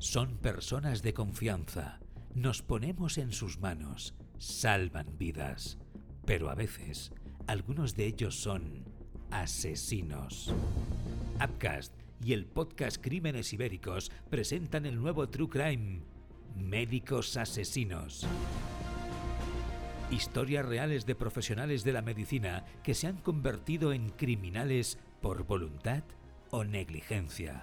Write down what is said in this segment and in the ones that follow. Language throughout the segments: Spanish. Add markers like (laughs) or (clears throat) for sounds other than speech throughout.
Son personas de confianza. Nos ponemos en sus manos. Salvan vidas. Pero a veces, algunos de ellos son asesinos. Upcast y el podcast Crímenes Ibéricos presentan el nuevo True Crime, Médicos Asesinos. Historias reales de profesionales de la medicina que se han convertido en criminales por voluntad o negligencia.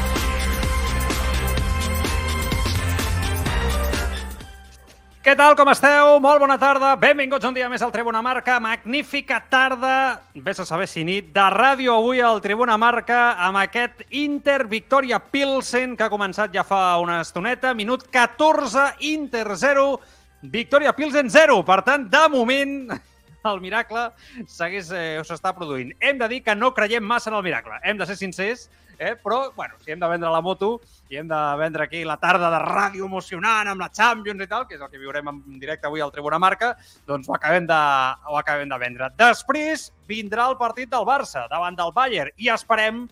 Què tal, com esteu? Molt bona tarda. Benvinguts un dia més al Tribuna Marca. Magnífica tarda, vés a saber si nit, de ràdio avui al Tribuna Marca amb aquest Inter Victoria Pilsen que ha començat ja fa una estoneta. Minut 14, Inter 0, Victoria Pilsen 0. Per tant, de moment, el miracle segueix, eh, s'està produint. Hem de dir que no creiem massa en el miracle. Hem de ser sincers, eh? però, bueno, si hem de vendre la moto i hem de vendre aquí la tarda de ràdio emocionant amb la Champions i tal, que és el que viurem en directe avui al Tribuna Marca, doncs ho acabem de, ho acabem de vendre. Després vindrà el partit del Barça davant del Bayern i esperem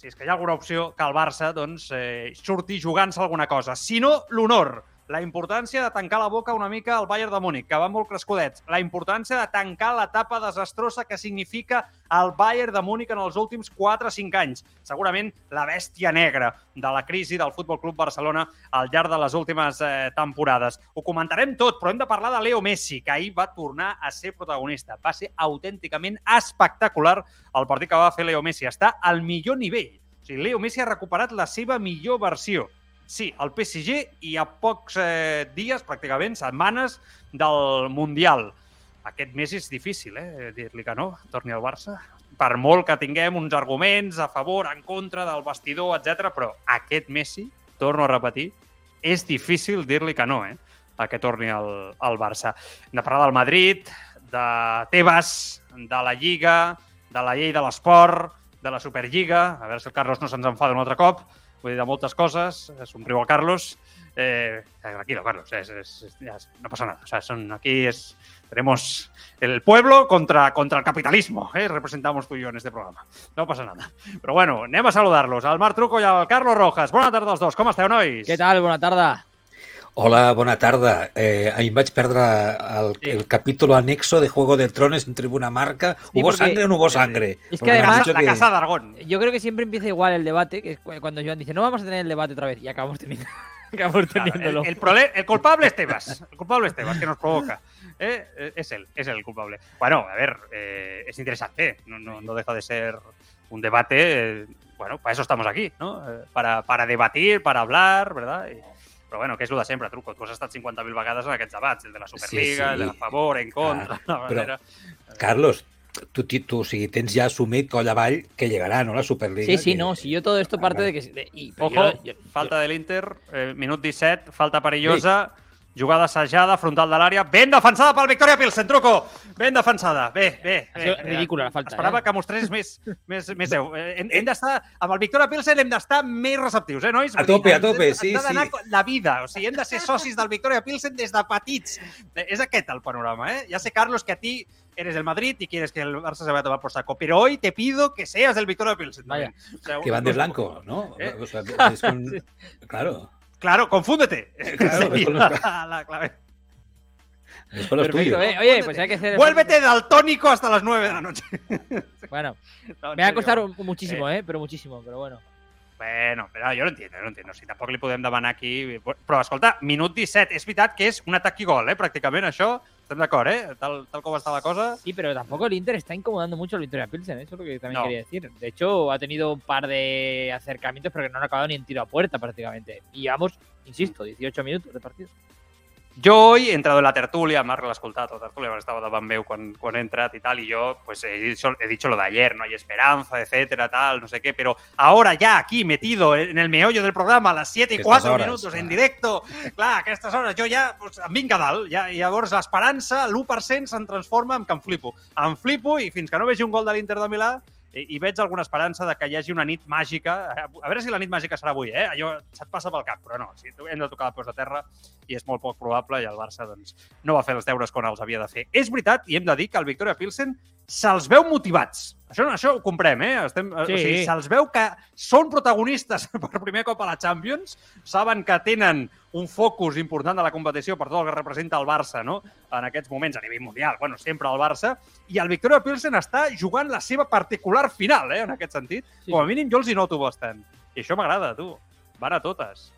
si és que hi ha alguna opció, que el Barça doncs, eh, surti jugant-se alguna cosa. Si no, l'honor la importància de tancar la boca una mica al Bayern de Múnich, que va molt crescudets, la importància de tancar l'etapa desastrosa que significa el Bayern de Múnich en els últims 4 o 5 anys. Segurament la bèstia negra de la crisi del Futbol Club Barcelona al llarg de les últimes eh, temporades. Ho comentarem tot, però hem de parlar de Leo Messi, que ahir va tornar a ser protagonista. Va ser autènticament espectacular el partit que va fer Leo Messi. Està al millor nivell. O sigui, Leo Messi ha recuperat la seva millor versió. Sí, el PSG i a pocs eh, dies, pràcticament, setmanes del Mundial. Aquest mes és difícil, eh, dir-li que no, torni al Barça. Per molt que tinguem uns arguments a favor, en contra del vestidor, etc, però aquest Messi, torno a repetir, és difícil dir-li que no, eh, a que torni al, al Barça. Hem de parlar del Madrid, de Tebas, de la Lliga, de la llei de l'esport, de la Superliga, a veure si el Carlos no se'ns enfada un altre cop, vull dir, de moltes coses, somriu el Carlos, eh, tranquilo, Carlos, es, no pasa nada. O sea, son, aquí es, tenemos el pueblo contra, contra el capitalismo, ¿eh? representamos tú y yo en este programa. No pasa nada. Però bueno, anem a saludar-los, al Marc Truco i al Carlos Rojas. Bona tarda als dos, com esteu, nois? Què tal? Bona tarda. Hola, bona tarda. Eh, ahir vaig perdre el, Sí. el anexo de Juego de Tronos en Tribuna Marca. Sí, ¿Hubo porque- sangre o no hubo sangre? Es que Porque además- la que- casa de Aragón. Yo creo que siempre empieza igual el debate, que es cu- cuando Joan dice, no vamos a tener el debate otra vez, y acabamos teniendo. (laughs) acabamos Claro, el, teniéndolo. el, culpable es Tebas. El culpable es Tebas, que nos provoca. Eh, es él, es él el culpable. Bueno, a ver, eh, es interesante. No, no, no deja de ser un debate. eh, bueno, para eso estamos aquí, ¿no? Eh, para, para debatir, para hablar, ¿verdad? Però bueno, que és el de sempre, Truco. Tu has estat 50.000 vegades en aquests debats, el de la Superliga, sí. el de la favor, en contra, la però- manera... Carlos, tú, tú, tú, si tens ya asumit colla avall que llegará, ¿no? La Superliga. Sí, sí, que- no, si yo todo esto parte de que... de- y- pero Ojo, yo- yo- falta del Inter, eh, minut 17, falta perillosa, jugada assajada, frontal de l'àrea, ben defensada pel Victoria Pilsen, Truco! Ben defensada, bé, bé. Bé. ridícula la falta, Esperava eh? que mostressis més, més, més eu. Eh, Hem, hem d'estar, amb el Victoria Pilsen hem d'estar més receptius, eh, nois? A tope, a tope, sí, sí. La vida, o sigui, hem de ser socis del Victoria Pilsen des de petits. Eh, És aquest el panorama, eh? Ya sé, Carlos, que a ti eres del Madrid y quieres que el Barça se vaya a tomar por saco, pero hoy te pido que seas del Victoria Pilsen. Vaya. O sea, Que van de un- blanco, ¿no? ¿Eh? O sea, es con- (laughs) Claro, Claro, confúndete. (laughs) Claro, (laughs) con (laughs) la, clave. es Perfecto, eh. Oye, pues hay que hacer... Vuélvete daltónico hasta las 9 de la noche. Bueno, No, en me va a costar muchísimo, eh, pero muchísimo, pero bueno. Bueno, però jo no entiendo, jo no entiendo. Si tampoc li podem demanar aquí... Però, escolta, minut 17. És veritat que és un atac i gol, eh? Pràcticament, això. Estem d'acord, eh? Tal, tal com està la cosa. Sí, pero tampoco el Inter está incomodando mucho al Victoria Pilsen, ¿eh? eso es lo que también No. quería decir. De hecho, ha tenido un par de acercamientos, pero que no han acabado ni en tiro a puerta prácticamente. Y llevamos, insisto, 18 minutos de partido. Jo hoy he entrado en la tertulia, Marc l'ha escoltat, la tertulia, estava davant meu quan, quan he entrat y tal, y yo pues he dicho, he dicho lo de ayer, no? Hay esperanza, etcétera, tal, no sé qué, pero ahora ya aquí metido en el meollo del programa a las 7 y Aquestes 4 hores, minutos en directo, clar, a aquestes hores jo ja pues, em vinc a dalt, ja, i llavors l'esperança, l'1% se'n transforma en que em flipo. Em flipo i fins que no vegi un gol de l'Inter de Milà i, i veig alguna esperança de que hi hagi una nit màgica. A veure si la nit màgica serà avui, eh? Allò se't passa pel cap, però no. Si hem de tocar de peus a terra i és molt poc probable i el Barça doncs, no va fer els deures quan els havia de fer. És veritat, i hem de dir que el Victoria Pilsen se'ls veu motivats. Això, això ho comprem, eh? Estem, Sí. O sigui, se'ls veu que són protagonistes (laughs) per primer cop a la Champions, saben que tenen un focus important de la competició per tot el que representa el Barça no? en aquests moments a nivell mundial, bueno, sempre el Barça, i el Victoria Pilsen està jugant la seva particular final, eh, en aquest sentit. Sí. Com a mínim jo els hi noto bastant. I això m'agrada, tu. Van a totes.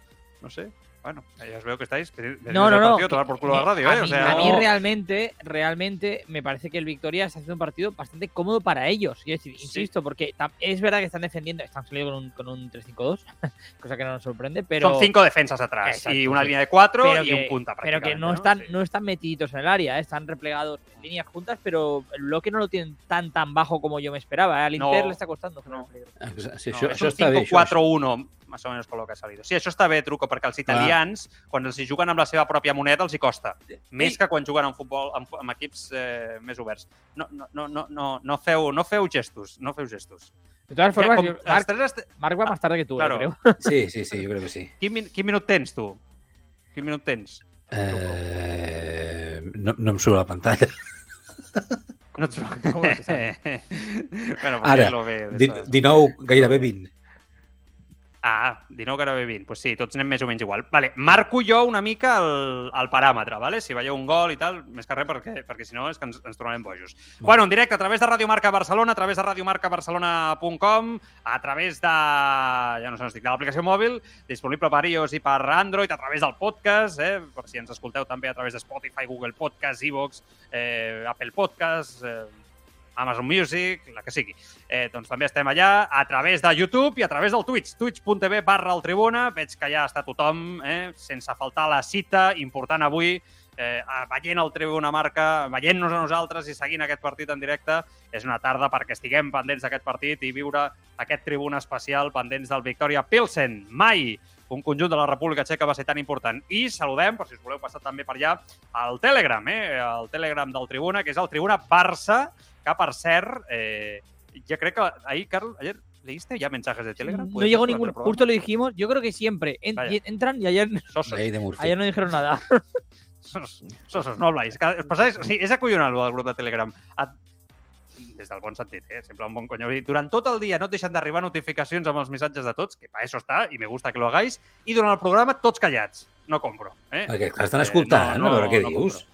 No sé. Bueno, ya os veo que estáis. No, no, no. Partido, tomar por culo la radio, a ¿eh? O mí, sea, a mí no- realmente, realmente me parece que el Victoria está haciendo un partido bastante cómodo para ellos. Quiero decir, Sí. insisto, porque es verdad que están defendiendo, están saliendo con un, con un 3-5-2, (laughs) cosa que no nos sorprende, pero. Son cinco defensas atrás Exacto, y una sí. línea de cuatro pero y que, un punta pero que no están, Sí. no están metiditos en el área, ¿eh? están replegados en líneas juntas, pero el bloque no lo tienen tan tan bajo como yo me esperaba. ¿eh? Al No. Inter le está costando. No. peligro. Sí, No, està bé. Això, 5-4-1, més o menys per lo que ha salido. Sí, això està bé, Truco, perquè els italians, quan els hi juguen amb la seva pròpia moneda, els hi costa. Més que quan juguen en futbol amb, amb equips eh, més oberts. No, no, no, no, no, no, feu, no feu gestos, no feu gestos. De todas Ja, formas, com Marc, tres est- Marc va más tarde que tú, eh, Claro. creo. (laughs) sí, sí, sí, jo crec que sí. Quin, min- quin minut tens, tu? Quin minut tens? Eh, no, no em surt a la pantalla. No et (laughs) Com es que (laughs) bueno, Ara, ja lo ve. Di- 19, gairebé 20. Ah, 19 que ara ve 20. Pues sí, tots anem més o menys igual. Vale, marco jo una mica el, el paràmetre, vale? si veieu un gol i tal, més que res perquè, perquè si no és que ens, ens tornarem bojos. Bueno, en directe a través de Radio Marca Barcelona, a través de radiomarcabarcelona.com, a través de, ja no sé on estic, de l'aplicació mòbil, disponible per iOS i per Android, a través del podcast, eh? per si ens escolteu també a través de Spotify, Google Podcast, Evox, eh, Apple Podcast, eh, Amazon Music, la que sigui. Eh, doncs també estem allà a través de YouTube i a través del Twitch, twitch.tv barra el Tribuna. Veig que ja està tothom, eh, sense faltar la cita important avui, eh, veient el Tribuna Marca, veient-nos a nosaltres i seguint aquest partit en directe. És una tarda perquè estiguem pendents d'aquest partit i viure aquest Tribuna especial pendents del Victoria Pilsen. Mai un conjunt de la República Txeca va ser tan important. I saludem, per si us voleu passar també per allà, al Telegram, eh? el Telegram del Tribuna, que és el Tribuna Barça, que per cert, eh, ja crec que ahí, Carl, ayer leíste ya mensajes de Telegram. No ¿Puede llegó ningún. Justo lo dijimos. Yo creo que siempre en- entran y ayer, de ayer no dijeron nada. (laughs) sosos, sosos, no habláis. Cada- Os pasáis, sí, és acollonant, el del grup de Telegram. A, des del bon sentit, eh? sempre un bon cony. Vull dir, Durant tot el dia no et deixen d'arribar notificacions amb els missatges de tots, que para eso està, i me gusta que lo hagáis, i durant el programa tots callats. No compro. Eh? Perquè estan Eh, escoltant, no, a veure no, què no dius.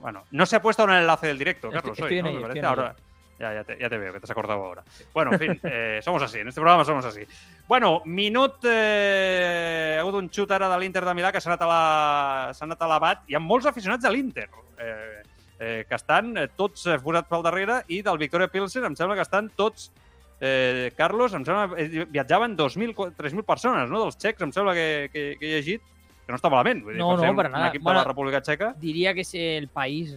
Bueno, no se ha puesto en el enlace del directo, Carlos, estoy hoy, en ¿no? Me parece. en Ahora, ya, ya, te, ya te veo, que te has acordado ahora. Bueno, en fin, (laughs) eh, somos así, en este programa somos así. Bueno, minut... Eh, ha hagut un xut ara de l'Inter de Milà que s'ha anat, a la- anat a l'abat. Hi ha molts aficionats de l'Inter eh, eh, que estan eh, tots posats pel darrere i del Victoria Pilsen em sembla que estan tots Eh, Carlos, em sembla eh, viatjaven 2.000, 3.000 persones, no? Dels txecs, em sembla que, que, que he llegit, que no està malament. Vull dir, No, per no, ser un- para un nada. equip Bueno, de la República Txeca. Diría que es el país,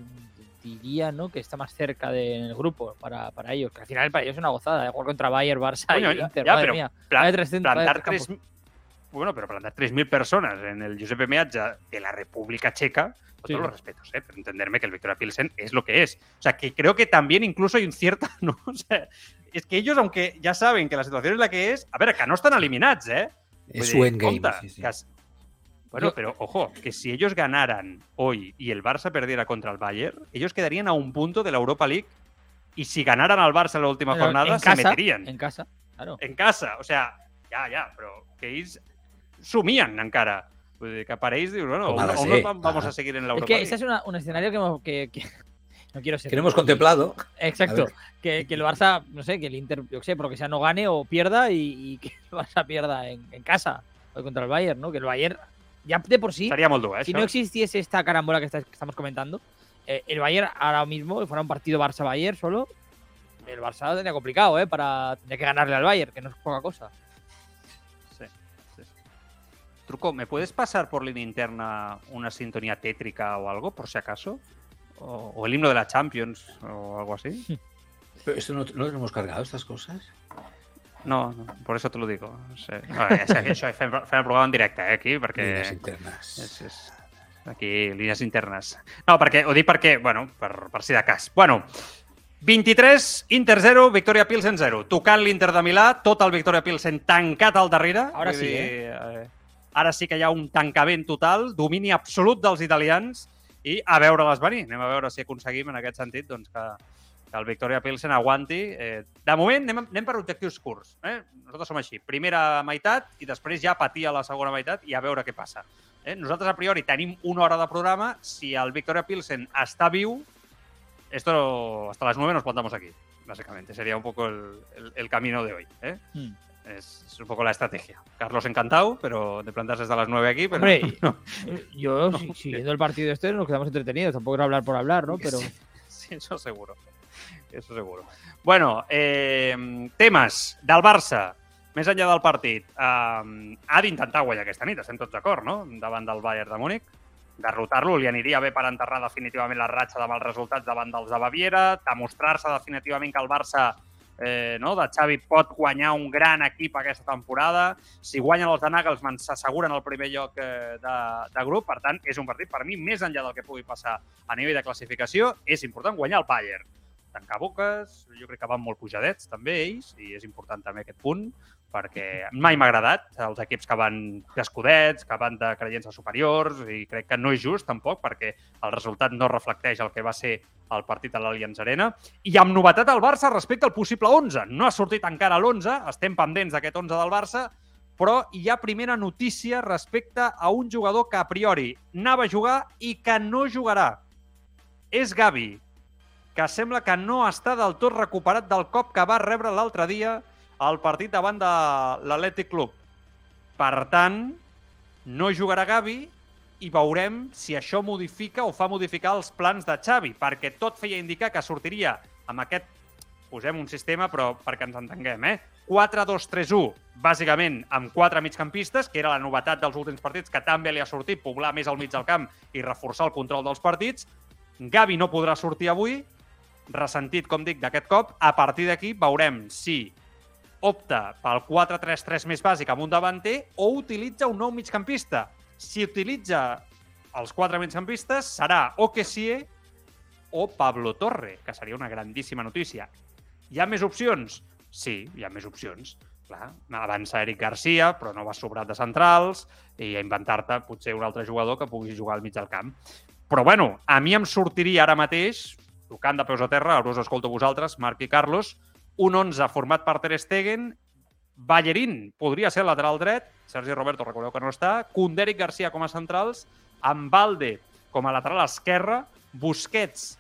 diría, ¿no? Que está más cerca del grupo para, para ellos. Que al final para ellos es una gozada. de Jugar contra Bayern, Barça Coño, y Inter. ya, madre pero mía. Pla- Vaya 300, vaya plantar tres 3 bueno, pero plantar 3.000 personas en el Giuseppe Meazza de la República Checa, con Sí. todos los respetos, ¿eh? pero entenderme que el Victoria Pilsen es lo que es. O sea, que creo que también incluso hay un cierto... (laughs) ¿no? O sea, es que ellos, aunque ya saben que la situación es la que es, a ver, que no están eliminados, ¿eh? És Vull su endgame. Sí, sí. que es- Bueno, Yo- pero ojo, que si ellos ganaran hoy y el Barça perdiera contra el Bayern, ellos quedarían a un punto de la Europa League y si ganaran al Barça en la última Pero jornada, se casa, meterían En casa, claro. en casa. O sea, ja, ja, però que ells somien encara. Vull dir, que per ells dius, bueno, ser, vam- vamos a seguir en Es l'Europa que League? ese es una- un escenario que, hemos- que, que- (laughs) no quiero ser. Que no hemos contemplado. Exacto. Que, que el Barça, no sé, que el Inter, yo sé, porque sea no gane o pierda y, y que el Barça pierda en, en casa hoy contra el Bayern, ¿no? Que el Bayern, ya de por sí, molt dur, eh, si això? no existiese esta carambola que, está- que estamos comentando, eh, el Bayern ahora mismo, si fuera un partido Barça-Bayern solo, el Barça lo tendría complicado, ¿eh? Para tener que ganarle al Bayern, que no es poca cosa. Sí, sí. Truco, ¿me puedes pasar por línea interna una sintonía tétrica o algo, por si acaso? O, o el himno de la Champions o algo así. (laughs) Pero esto no, no lo hemos cargado, estas cosas. No, no por eso te lo digo. Sé. No, ja que això fem, fem el programa en directe, eh, aquí, perquè... Líneas internas. És, és... Aquí, línies internes. No, perquè, ho dic perquè, bueno, per, per si de cas. Bueno, 23, Inter 0, Victoria Pilsen 0. Tocant l'Inter de Milà, tot el Victoria Pilsen tancat al darrere. Ara sí, dir, eh? Ara sí que hi ha un tancament total, domini absolut dels italians i a veure-les venir. Anem a veure si aconseguim en aquest sentit doncs, que, que el Victoria Pilsen aguanti. Eh, de moment anem, anem per objectius curts. Eh? Nosaltres som així. Primera meitat i després ja patir a la segona meitat i a veure què passa. Eh? Nosaltres a priori tenim una hora de programa. Si el Victoria Pilsen està viu, esto hasta las 9 nos plantamos aquí, básicamente. Sería un poco el, el, el camino de hoy. ¿eh? Hmm. Es, es un poco la estrategia. Carlos encantado, pero de plantarse hasta las 9 aquí. Pero Hombre, (laughs) no. Yo, si- siguiendo el partido este, nos quedamos entretenidos. Tampoco era hablar por hablar, ¿no? Pero Sí, sí, eso seguro. Eso seguro. Bueno, eh, temes del Barça, més enllà del partit, eh, ha d'intentar guanyar aquesta nit, estem tots d'acord, no? Davant del Bayern de Múnich. Derrotar-lo li aniria bé per enterrar definitivament la ratxa de mals resultats davant dels de Baviera, demostrar-se definitivament que el Barça eh, no, de Xavi pot guanyar un gran equip aquesta temporada. Si guanyen els de Nagelsmann, s'asseguren el primer lloc eh, de, de grup. Per tant, és un partit, per mi, més enllà del que pugui passar a nivell de classificació, és important guanyar el Bayern. Tancar boques, jo crec que van molt pujadets, també, ells, i és important també aquest punt, perquè mai m'ha agradat els equips que van d'escudets, que van de creiences superiors, i crec que no és just, tampoc, perquè el resultat no reflecteix el que va ser el partit a l'Allianz Arena. I amb novetat al Barça respecte al possible 11. No ha sortit encara l'11, estem pendents d'aquest 11 del Barça, però hi ha primera notícia respecte a un jugador que a priori anava a jugar i que no jugarà. És Gavi, que sembla que no està del tot recuperat del cop que va rebre l'altre dia al partit davant de l'Atlètic Club. Per tant, no jugarà Gavi i veurem si això modifica o fa modificar els plans de Xavi, perquè tot feia indicar que sortiria amb aquest, posem un sistema, però perquè ens entenguem, eh? 4-2-3-1, bàsicament amb quatre migcampistes, que era la novetat dels últims partits, que també li ha sortit poblar més al mig del camp i reforçar el control dels partits. Gavi no podrà sortir avui, ressentit, com dic, d'aquest cop. A partir d'aquí veurem si opta pel 4-3-3 més bàsic amb un davanter o utilitza un nou migcampista. Si utilitza els quatre migcampistes, serà o Kessie o Pablo Torre, que seria una grandíssima notícia. Hi ha més opcions? Sí, hi ha més opcions. Clar, avança Eric Garcia, però no va sobrat de centrals, i a inventar-te potser un altre jugador que pugui jugar al mig del camp. Però bueno, a mi em sortiria ara mateix, tocant de peus a terra, ara us escolto vosaltres, Marc i Carlos, un 11 format per Ter Stegen, Ballerín podria ser lateral dret, Sergi Roberto recordeu que no està, Kunderic Garcia com a centrals, amb Valde com a lateral esquerre, Busquets,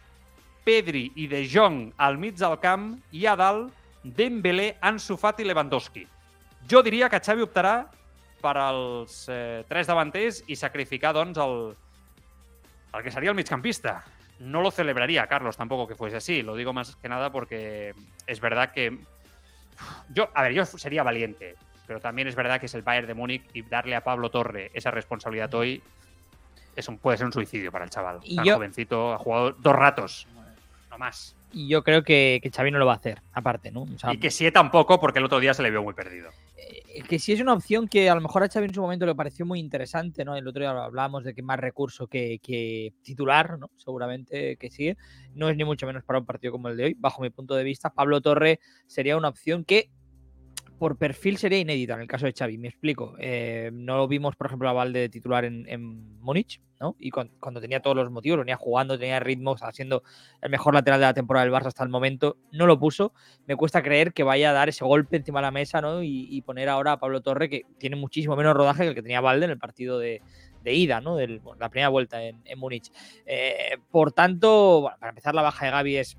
Pedri i De Jong al mig del camp. I a dalt Dembélé, Ansu Fati i Lewandowski. Jo diria que Xavi optarà per als eh, tres davanters i sacrificar, doncs, el, el que sería el migcampista. No lo celebraría, Carlos, tampoco que fuese así. Lo digo más que nada porque es verdad que. Yo, a ver, yo sería valiente, pero también es verdad que es el Bayern de Múnich y darle a Pablo Torre esa responsabilidad hoy es un, puede ser un suicidio para el chaval. Y Tan yo- jovencito, ha jugado dos ratos, no más. y yo creo que, que Xavi no lo va a hacer, aparte, ¿no? O sea, Y que sí tampoco, porque el otro día se le vio muy perdido. Eh, que sí es una opción que a lo mejor a Xavi en su momento le pareció muy interesante, ¿no? El otro día hablábamos de que más recurso que, que titular, ¿no? Seguramente que sí. No es ni mucho menos para un partido como el de hoy, bajo mi punto de vista. Pablo Torre sería una opción que por perfil sería inédita en el caso de Xavi. Me explico. Eh, no lo vimos, por ejemplo, a Valde de titular en, en Múnich, ¿no? Y cuan- cuando tenía todos los motivos, venía jugando, tenía ritmo, estaba siendo el mejor lateral de la temporada del Barça hasta el momento, no lo puso. Me cuesta creer que vaya a dar ese golpe encima de la mesa, ¿no? Y, poner ahora a Pablo Torre, que tiene muchísimo menos rodaje que el que tenía Valde en el partido de, ida, ¿no? De la primera vuelta en, en Múnich. Eh, por tanto, para empezar, la baja de Gaby es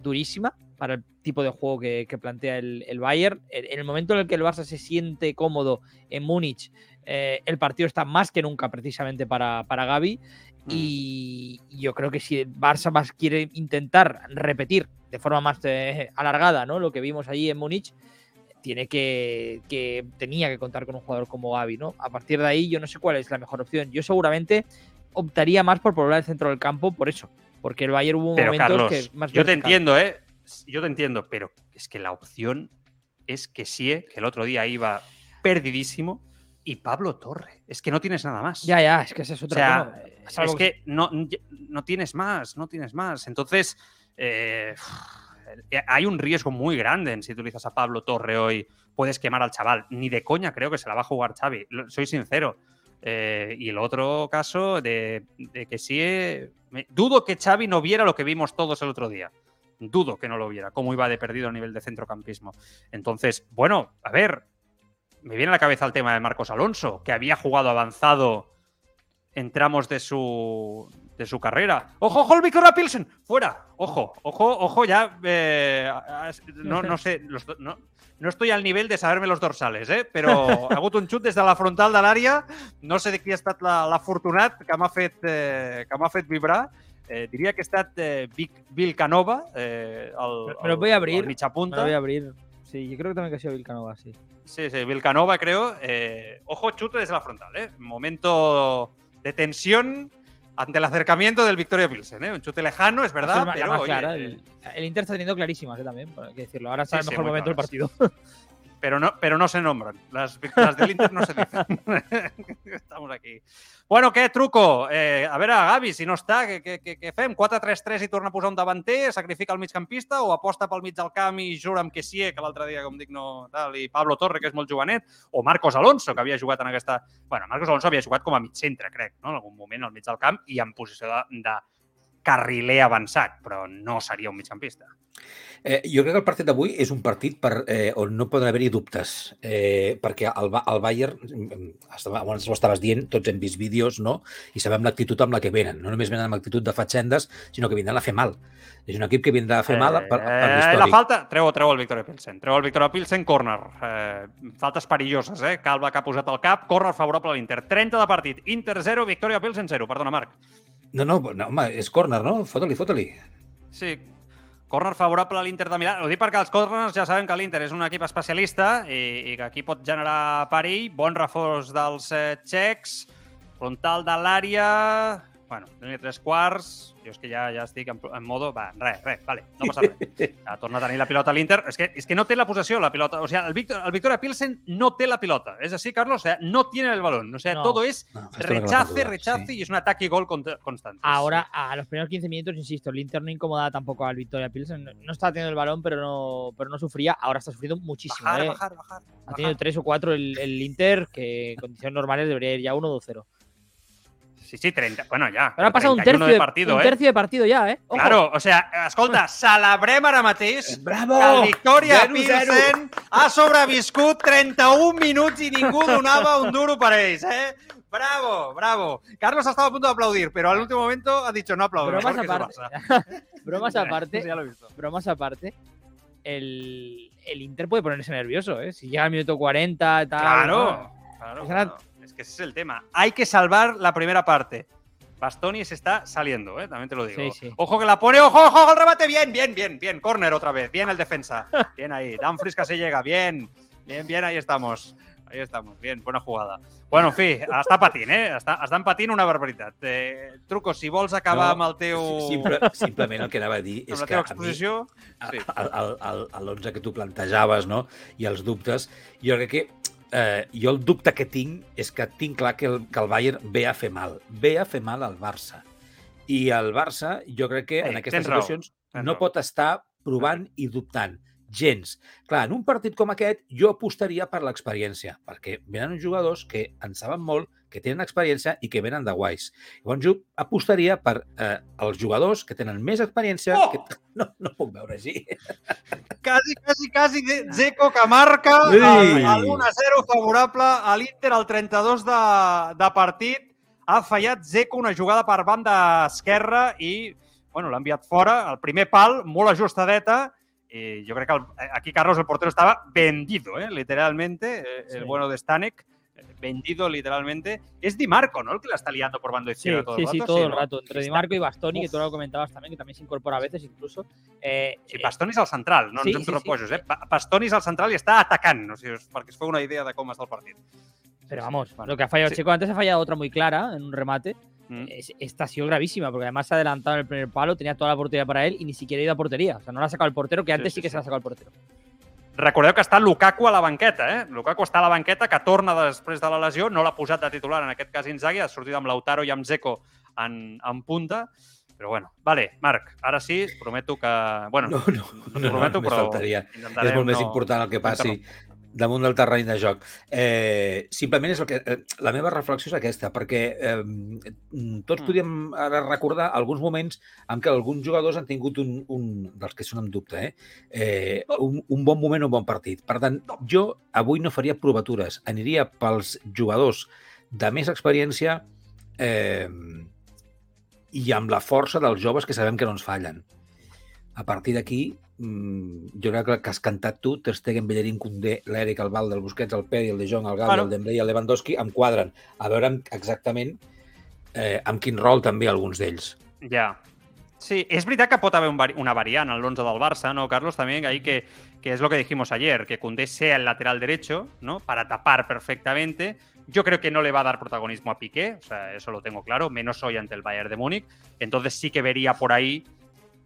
durísima para el tipo de juego que, que plantea el, el Bayern. En, el momento en el que el Barça se siente cómodo en Múnich, eh, el partido está más que nunca precisamente para, para Gaby. Y yo creo que si el Barça más quiere intentar repetir de forma más eh, alargada ¿no? lo que vimos allí en Múnich, tiene que, que tenía que contar con un jugador como Gavi, ¿no? A partir de ahí yo no sé cuál es la mejor opción. Yo seguramente optaría más por poblar el centro del campo por eso, porque el Bayern hubo Pero momentos Carlos, que más yo te entiendo, ¿eh? Yo te entiendo, pero es que la opción es que sí, ¿eh? que el otro día iba perdidísimo y Pablo Torre. Es que no tienes nada más. Ya, ya, es que esa es O otra sea, es que no, no tienes más, no tienes más. Entonces, eh, hay un riesgo muy grande en si utilizas a Pablo Torre hoy. Puedes quemar al chaval. Ni de coña creo que se la va a jugar Xavi. Soy sincero. Eh, y el otro caso de, de que sí. eh, dudo que Xavi no viera lo que vimos todos el otro día. Dudo que no lo viera, cómo iba de perdido a nivel de centrocampismo. Entonces, bueno, a ver, me viene a la cabeza el tema de Marcos Alonso, que había jugado avanzado en tramos de su, de su carrera. ¡Ojo, ojo, el Victoria Pilsen! ¡Fuera! ¡Ojo, ojo, ojo! Ya. eh, no, no sé. los no, no estoy al nivel de saberme los dorsales, eh? però ha (laughs) hagut un xut des de la frontal de l'àrea. No sé de qui ha estat la- l'afortunat que m'ha fet, eh, que fet vibrar. Eh, diria que ha estat eh, Vic, Vilcanova, eh, el, voy a abrir, el mitja Me punta. a abrir. Sí, yo creo que también que ha sido Vilcanova, sí. Sí, sí, Vilcanova, creo. Eh, ojo, chute desde la frontal, ¿eh? Momento de tensión ante el acercamiento del Victoria Pilsen, ¿eh? Un chute lejano, es verdad, la pero más oye, clara. El, el Inter está teniendo clarísimas, ¿eh? también, que decirlo. Ahora está Sí, el sí, mejor muy momento del partido. (laughs) pero no, pero no se nombran. Las, las del Inter no se dicen. (laughs) Estamos aquí. Bueno, què, Truco? Eh, a veure, Gavi, si no està, què, què, què, fem? 4-3-3 i torna a posar un davanter, sacrifica el migcampista o aposta pel mig del camp i jura amb Kessie, que l'altre dia, com dic, no tal, i Pablo Torre, que és molt jovenet, o Marcos Alonso, que havia jugat en aquesta... bueno, Marcos Alonso havia jugat com a mig centre, crec, no? en algun moment al mig del camp i en posició de, de carriler avançat, però no seria un migcampista. Eh, jo crec que el partit d'avui és un partit per, eh, on no poden haver-hi dubtes, eh, perquè el, el Bayern, mm, estava, abans ho estaves dient, tots hem vist vídeos, no? I sabem l'actitud amb la que venen. No només venen amb actitud de fatxendes, sinó que vindran a fer mal. És un equip que vindrà a fer mal per, per Eh, la l'històric. falta, treu, treu el Victoria Pilsen. Treu el Victoria Pilsen, corner. Eh, faltes perilloses, eh? Calva que ha posat el cap, corner favorable a l'Inter. 30 de partit, Inter 0, Victoria Pilsen 0. Perdona, Marc. No, no, no, home, és córner, no? Fota-li, fota-li. Sí, corner favorable a l'Inter de Milà. Ho dic perquè els corners ja sabem que l'Inter és un equip especialista i, i que aquí pot generar perill. Bon reforç dels eh, txecs, frontal de l'àrea... Bueno, línia tres quarts, jo és que ja, ja estic en, en modo... Va, res, res, vale, no passa res. (laughs) Ja torna a tenir la pilota a l'Inter. És, que, és que no té la possessió, la pilota. O sea, el, Victor, el Victoria Pilsen no té la pilota. ¿Es así, Carlos? O sea, no tiene el balón. O sea, No. todo es No, rechace, rechace sí. y es un ataque y gol constante. Ahora, a los primeros 15 minutos, insisto, el Inter no incomodaba tampoco al Victoria Pilsen. No, no estaba teniendo el balón, pero no, pero no sufría. Ahora está sufriendo muchísimo. Bajar, ¿eh? bajar, bajar. Ha tenido tres o cuatro el, el Inter, que en condiciones normales debería ir ya 1-2-0. Sí, sí, 30. Bueno, ja. Ahora ha pasado un 31 tercio de, de partido, un eh? tercio de partido ya, ¿eh? Ojo. Claro, o sea, escolta, celebrem ara mateix Bravo! que Victoria Zero, zero. Pilsen ha sobreviscut 31 minuts i ningú donava un duro per ells, eh? Bravo, bravo. Carlos estaba a punto de aplaudir, pero al último momento ha dicho no aplaudo. bromas aparte, pasa. (laughs) bromas aparte, Ya lo he visto. bromas aparte, el, el Inter puede ponerse nervioso, ¿eh? Si llega al minuto 40 y tal. Claro, claro. Que ese es el tema. Hay que salvar la primera parte. Bastoni se está saliendo, ¿eh? también te lo digo. Sí, sí. Ojo que la pone, ojo, ojo, el rebate, bien, bien, bien, bien. Corner otra vez, bien el defensa. (laughs) Bien ahí. Dumfries que se llega, bien. Bien, bien, ahí estamos. Ahí estamos, bien, buena jugada. Bueno, en fi, està patint, eh? Està, estan patint una barbaritat. Eh, truco, si vols acabar amb el teu... Simple, simplement el que anava a dir és amb la que teva a mi, exposició... Sí. 11 que tu plantejaves, no? I els dubtes, jo crec que eh, jo el dubte que tinc és que tinc clar que el, que el Bayern ve a fer mal. Ve a fer mal al Barça. I el Barça, jo crec que en Ei, aquestes tens raó, situacions tens no raó. pot estar provant i dubtant. Gens. Clar, en un partit com aquest, jo apostaria per l'experiència, perquè venen uns jugadors que en saben molt, que tenen experiència i que venen de guais. Llavors jo apostaria per eh, els jugadors que tenen més experiència... Oh! Que... (laughs) No, no puc veure així. Quasi, quasi, quasi Zeco que marca el, el 1-0 favorable a l'Inter al 32 de, de partit. Ha fallat Zeco una jugada per banda esquerra i bueno, l'ha enviat fora. El primer pal, molt ajustadeta. I jo crec que el, aquí Carlos, el portero, estava vendido, eh, literalmente. Eh, El Sí. bueno de Stanek. Vendido literalmente. Es Di Marco, ¿no? El que la está liando por bando Sí, izquierda todo sí, el sí, rato. todo el ¿no? rato. Entre Di Marco y Bastoni, que tú lo comentabas también, que también se incorpora a veces incluso. Eh, Sí, eh, Bastonis al central, no Sí, ens hem sí, sí. eh? Ba- Bastonis al central i està atacant, o sigui, és- perquè es fa una idea de com està el partit. pero vamos, Bueno, lo que ha fallado sí. Checo antes ha fallado otra muy clara en un remate. Mm. Es- esta ha sido gravísima, porque además se ha adelantado en el primer palo, tenía toda la portería para él y ni siquiera ha ido a portería. O sea, no la ha sacado el portero, que Sí, antes sí, sí, que sí. se la ha sacado el portero. Recordeu que està Lukaku a la banqueta, eh? Lukaku està a la banqueta, que torna després de la lesió, no l'ha posat de titular, en aquest cas Inzaghi, ha sortit amb Lautaro i amb Zeko en, en punta, però bueno, vale, Marc, ara sí, prometo que... Bueno, No, no, no, no, prometo, només però faltaria. és molt més no- important el que passi interrompre. Damunt del terreny de joc. Eh, simplement és el que... Eh, la meva reflexió és aquesta, perquè eh, tots Mm. podríem ara recordar alguns moments en què alguns jugadors han tingut un, un dels que són en dubte, eh, eh, un, un bon moment o un bon partit. Per tant, jo avui no faria provatures, aniria pels jugadors de més experiència eh, i amb la força dels joves que sabem que no ens fallen. A partir d'aquí, jo crec que que has cantat tu, Ter Stegen, Bellerín, Koundé, l'Eric, el Valde, el Busquets, el Pedi, el De Jong, el Gavi, Bueno. el Dembélé i el Lewandowski em quadren. A veure amb- exactament eh, amb quin rol també alguns d'ells. Ja. Sí, és veritat que pot haver un una variant en l'11 del Barça, ¿no, Carlos? También ahí que, que es lo que dijimos ayer, que Koundé sea el lateral derecho, ¿no? Para tapar perfectamente. Yo creo que no le va a dar protagonismo a Piqué, o sea, eso lo tengo claro, menos hoy ante el Bayern de Múnich. Entonces sí que vería por ahí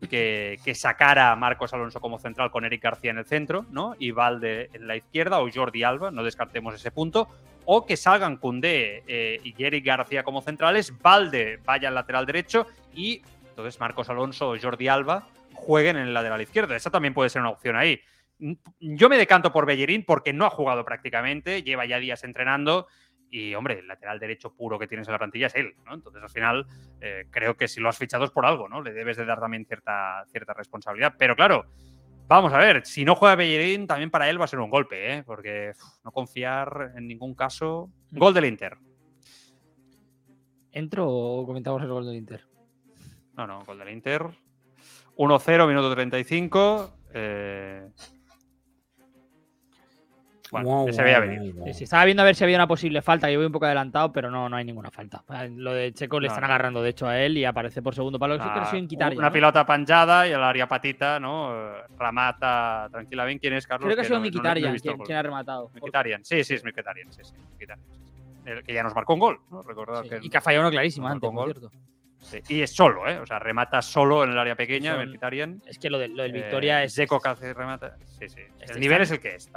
que, que sacara a Marcos Alonso como central con Eric García en el centro, ¿no? Y Valde en la izquierda o Jordi Alba, no descartemos ese punto. O que salgan Koundé eh, y Eric García como centrales, Valde vaya al lateral derecho y entonces Marcos Alonso o Jordi Alba jueguen en el lateral izquierdo. Esa también puede ser una opción ahí. Yo me decanto por Bellerín porque no ha jugado prácticamente, lleva ya días entrenando y, hombre, el lateral derecho puro que tienes en la plantilla es él, ¿no? Entonces, al final, eh, creo que si lo has fichado es por algo, ¿no? Le debes de dar también cierta, cierta responsabilidad. Pero claro, vamos a ver, si no juega Bellerín, también para él va a ser un golpe, ¿eh? Porque no confiar en ningún caso. Gol del Inter. ¿Entro o comentamos el gol del Inter? No, no, gol del Inter. 1-0, minuto 35. Eh... Bueno, que se veía venir. guau. Sí, sí, estaba viendo a ver si había una posible falta. Yo voy un poco adelantado, pero no, no hay ninguna falta. Lo de Checo le No, están no. agarrando, de hecho, a él y aparece por segundo palo. Que Ah, quitar una ya, ¿no? pilota penjada y el área patita, ¿no? Remata tranquilamente. ¿Quién es, Carlos? Creo que ha sido no- no- no el quien, ha rematado. Mkhitaryan, sí, sí, es Mkhitaryan, sí. El que ya nos marcó un gol, ¿no? Recordad Sí, que... Y que ha fallado uno clarísimo marcó antes, un por gol. cierto. sí. Y es solo, ¿eh? O sea, remata solo en el área pequeña, Son-. Es que lo, de- lo del Eh, Victoria es. Zeko que hace remata. Sí, sí. Este El nivel está- es el que es.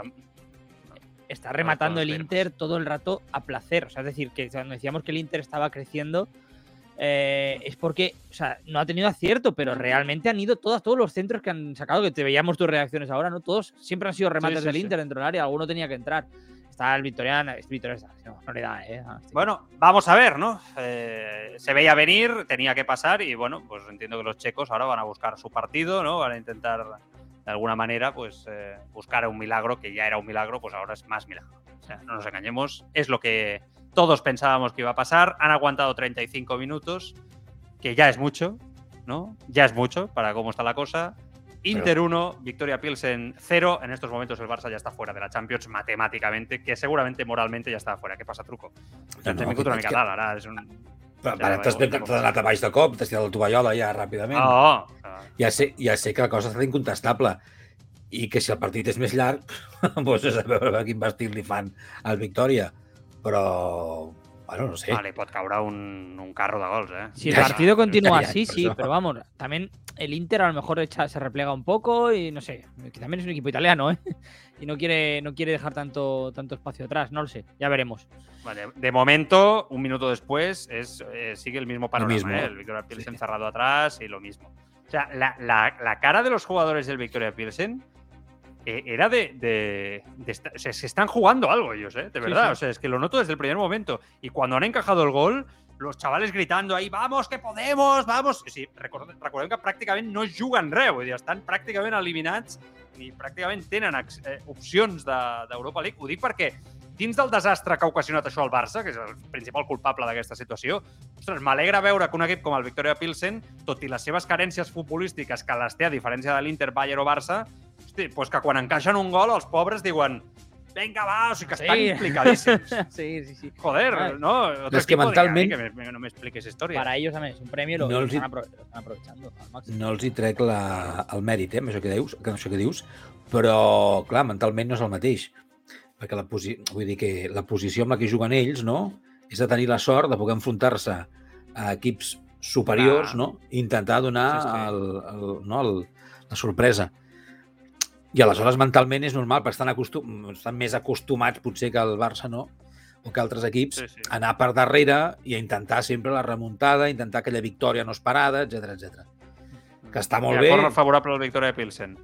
Está rematando el Inter todo el rato a placer. O sea, es decir, que cuando decíamos que el Inter estaba creciendo, eh, es porque, o sea, no ha tenido acierto, pero realmente han ido todos, todos los centros que han sacado, que te veíamos tus reacciones ahora, ¿no? Todos siempre han sido remates sí, del sí. Inter dentro del área, alguno tenía que entrar. Está el Victoriano, es Victoria, no, no le da, ¿eh? a este Bueno, vamos a ver, ¿no? Eh, se veía venir, tenía que pasar y bueno, pues entiendo que los checos ahora van a buscar su partido, ¿no? Van a intentar de alguna manera, pues eh, buscar un milagro que ya era un milagro, pues ahora es más milagro. O sea, no nos engañemos, es lo que todos pensábamos que iba a pasar. Han aguantado 35 minutos, que ya es mucho, ¿no? Ya es mucho para cómo está la cosa. Inter 1, Victoria Pilsen 0. En estos momentos el Barça ya está fuera de la Champions matemáticamente, que seguramente moralmente ya está fuera. ¿Qué pasa, truco? No, una mica que- dalt, ara és un... Però, Ja, T'has baix de cop, t'has tirat la tovallola ja ràpidament. No, Ja, sé, ja sé que la cosa està incontestable i que si el partit és més llarg, (laughs) doncs és a veure a quin vestit li fan al Victòria. Però, bueno, no sé. vale, pot caure un, un carro de gols, eh? Si el partido continúa así, sí, pero vamos, también el Inter a lo mejor echa- se replega un poco y no sé, que también es un equipo italiano, ¿eh? (laughs) Y no quiere, no quiere dejar tanto, tanto espacio atrás, no lo sé, ya veremos. Vale, de momento, un minuto después, es, eh, sigue el mismo panorama. mismo. ¿eh? El Victoria Pilsen cerrado atrás y lo mismo. O sea, la, la- la cara de los jugadores del Victoria Pilsen eh, era de. de- de esta- o sea, se están jugando algo ellos, ¿eh? De verdad. sí. O sea, es que lo noto desde el primer momento. Y cuando han encajado el gol, los chavales gritando ahí, vamos, que podemos, vamos. Sí, recordem, recordem que pràcticament no juguen res, vull dir, estan pràcticament eliminats i pràcticament tenen eh, opcions de- d'Europa League. Ho dic perquè dins del desastre que ha ocasionat això al Barça, que és el principal culpable d'aquesta situació, ostres, m'alegra veure que un equip com el Victoria Pilsen, tot i les seves carències futbolístiques, que les té a diferència de l'Inter, Bayern o Barça, hosti, pues que quan encaixen un gol, els pobres diuen venga, va, o sigui que Sí. estan implicadíssims. (laughs) sí, sí, sí. Joder, Ay. no, otro Es que mentalment- "Ay, que me- no me expliques historia. Para ellos también es un premio y lo, No els hi- apro- lo están aprovechando al máximo. No els hi trec la, el mèrit, eh, amb això que dius, que això que dius, però, clar, mentalment no és el mateix. Perquè la, posi... Vull dir que la posició amb la que juguen ells, no?, és de tenir la sort de poder enfrontar-se a equips superiors, Clar. no?, i intentar donar Sí, sí. El, el, no, el, la sorpresa. I aleshores mentalment és normal, perquè estan, acostum... estan més acostumats potser que el Barça, no?, o que altres equips, Sí, sí. a anar per darrere i a intentar sempre la remuntada, intentar aquella victòria no esperada, etc etc. Que està molt Mira, bé. Corner favorable al Victoria Pilsen.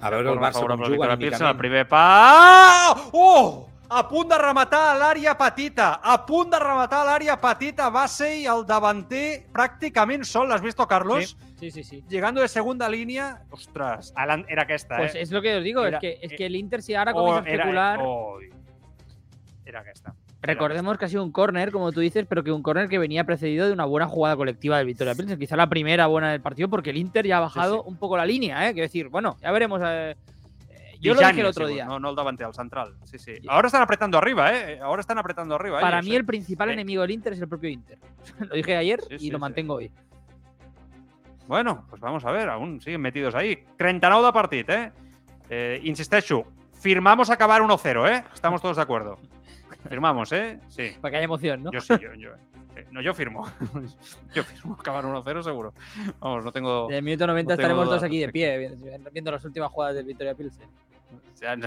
A veure el Barça com favorable al juga Victoria Pilsen, el primer pas... Oh! A punt de rematar a l'àrea petita. A punt de rematar a l'àrea petita. Va ser el davanter pràcticament sol. L'has visto, Carlos? Sí, sí, sí. Llegando de segunda línea. Ostras, Alan, era aquesta, Pues eh? es lo que os digo, Era- es que, es eh, que el Inter si ahora Oh, comienza a era- especular, oh, era aquesta. Recordemos que ha sido un córner, como tú dices, pero que un córner que venía precedido de una buena jugada colectiva del Victoria Pilsen, quizá la primera buena del partido, porque el Inter ya ha bajado sí. un poco la línea, ¿eh? Quiero decir, bueno, ya veremos. eh, eh, yo lo dije el otro día. No, no el davanter, el central. Sí, sí. Ahora están apretando arriba, ¿eh? Ahora están apretando arriba. Para ellos, mí eh. el principal Eh. enemigo del Inter es el propio Inter. (laughs) lo dije ayer Sí, y lo mantengo hoy. Bueno, pues vamos a ver, aún siguen metidos ahí. 39 de partit, eh? eh insisteixo, firmamos acabar 1-0, ¿eh? Estamos todos de acuerdo. (laughs) Firmamos, ¿eh? Sí. Para que haya emoción, ¿no? Yo sí, yo, yo, eh, no, yo firmo. (laughs) yo firmo acabar 1-0 seguro. Vamos, no tengo... En el minuto 90 no tengo estaremos duda todos aquí de pie, viendo, las últimas jugadas del Victoria Pilsen.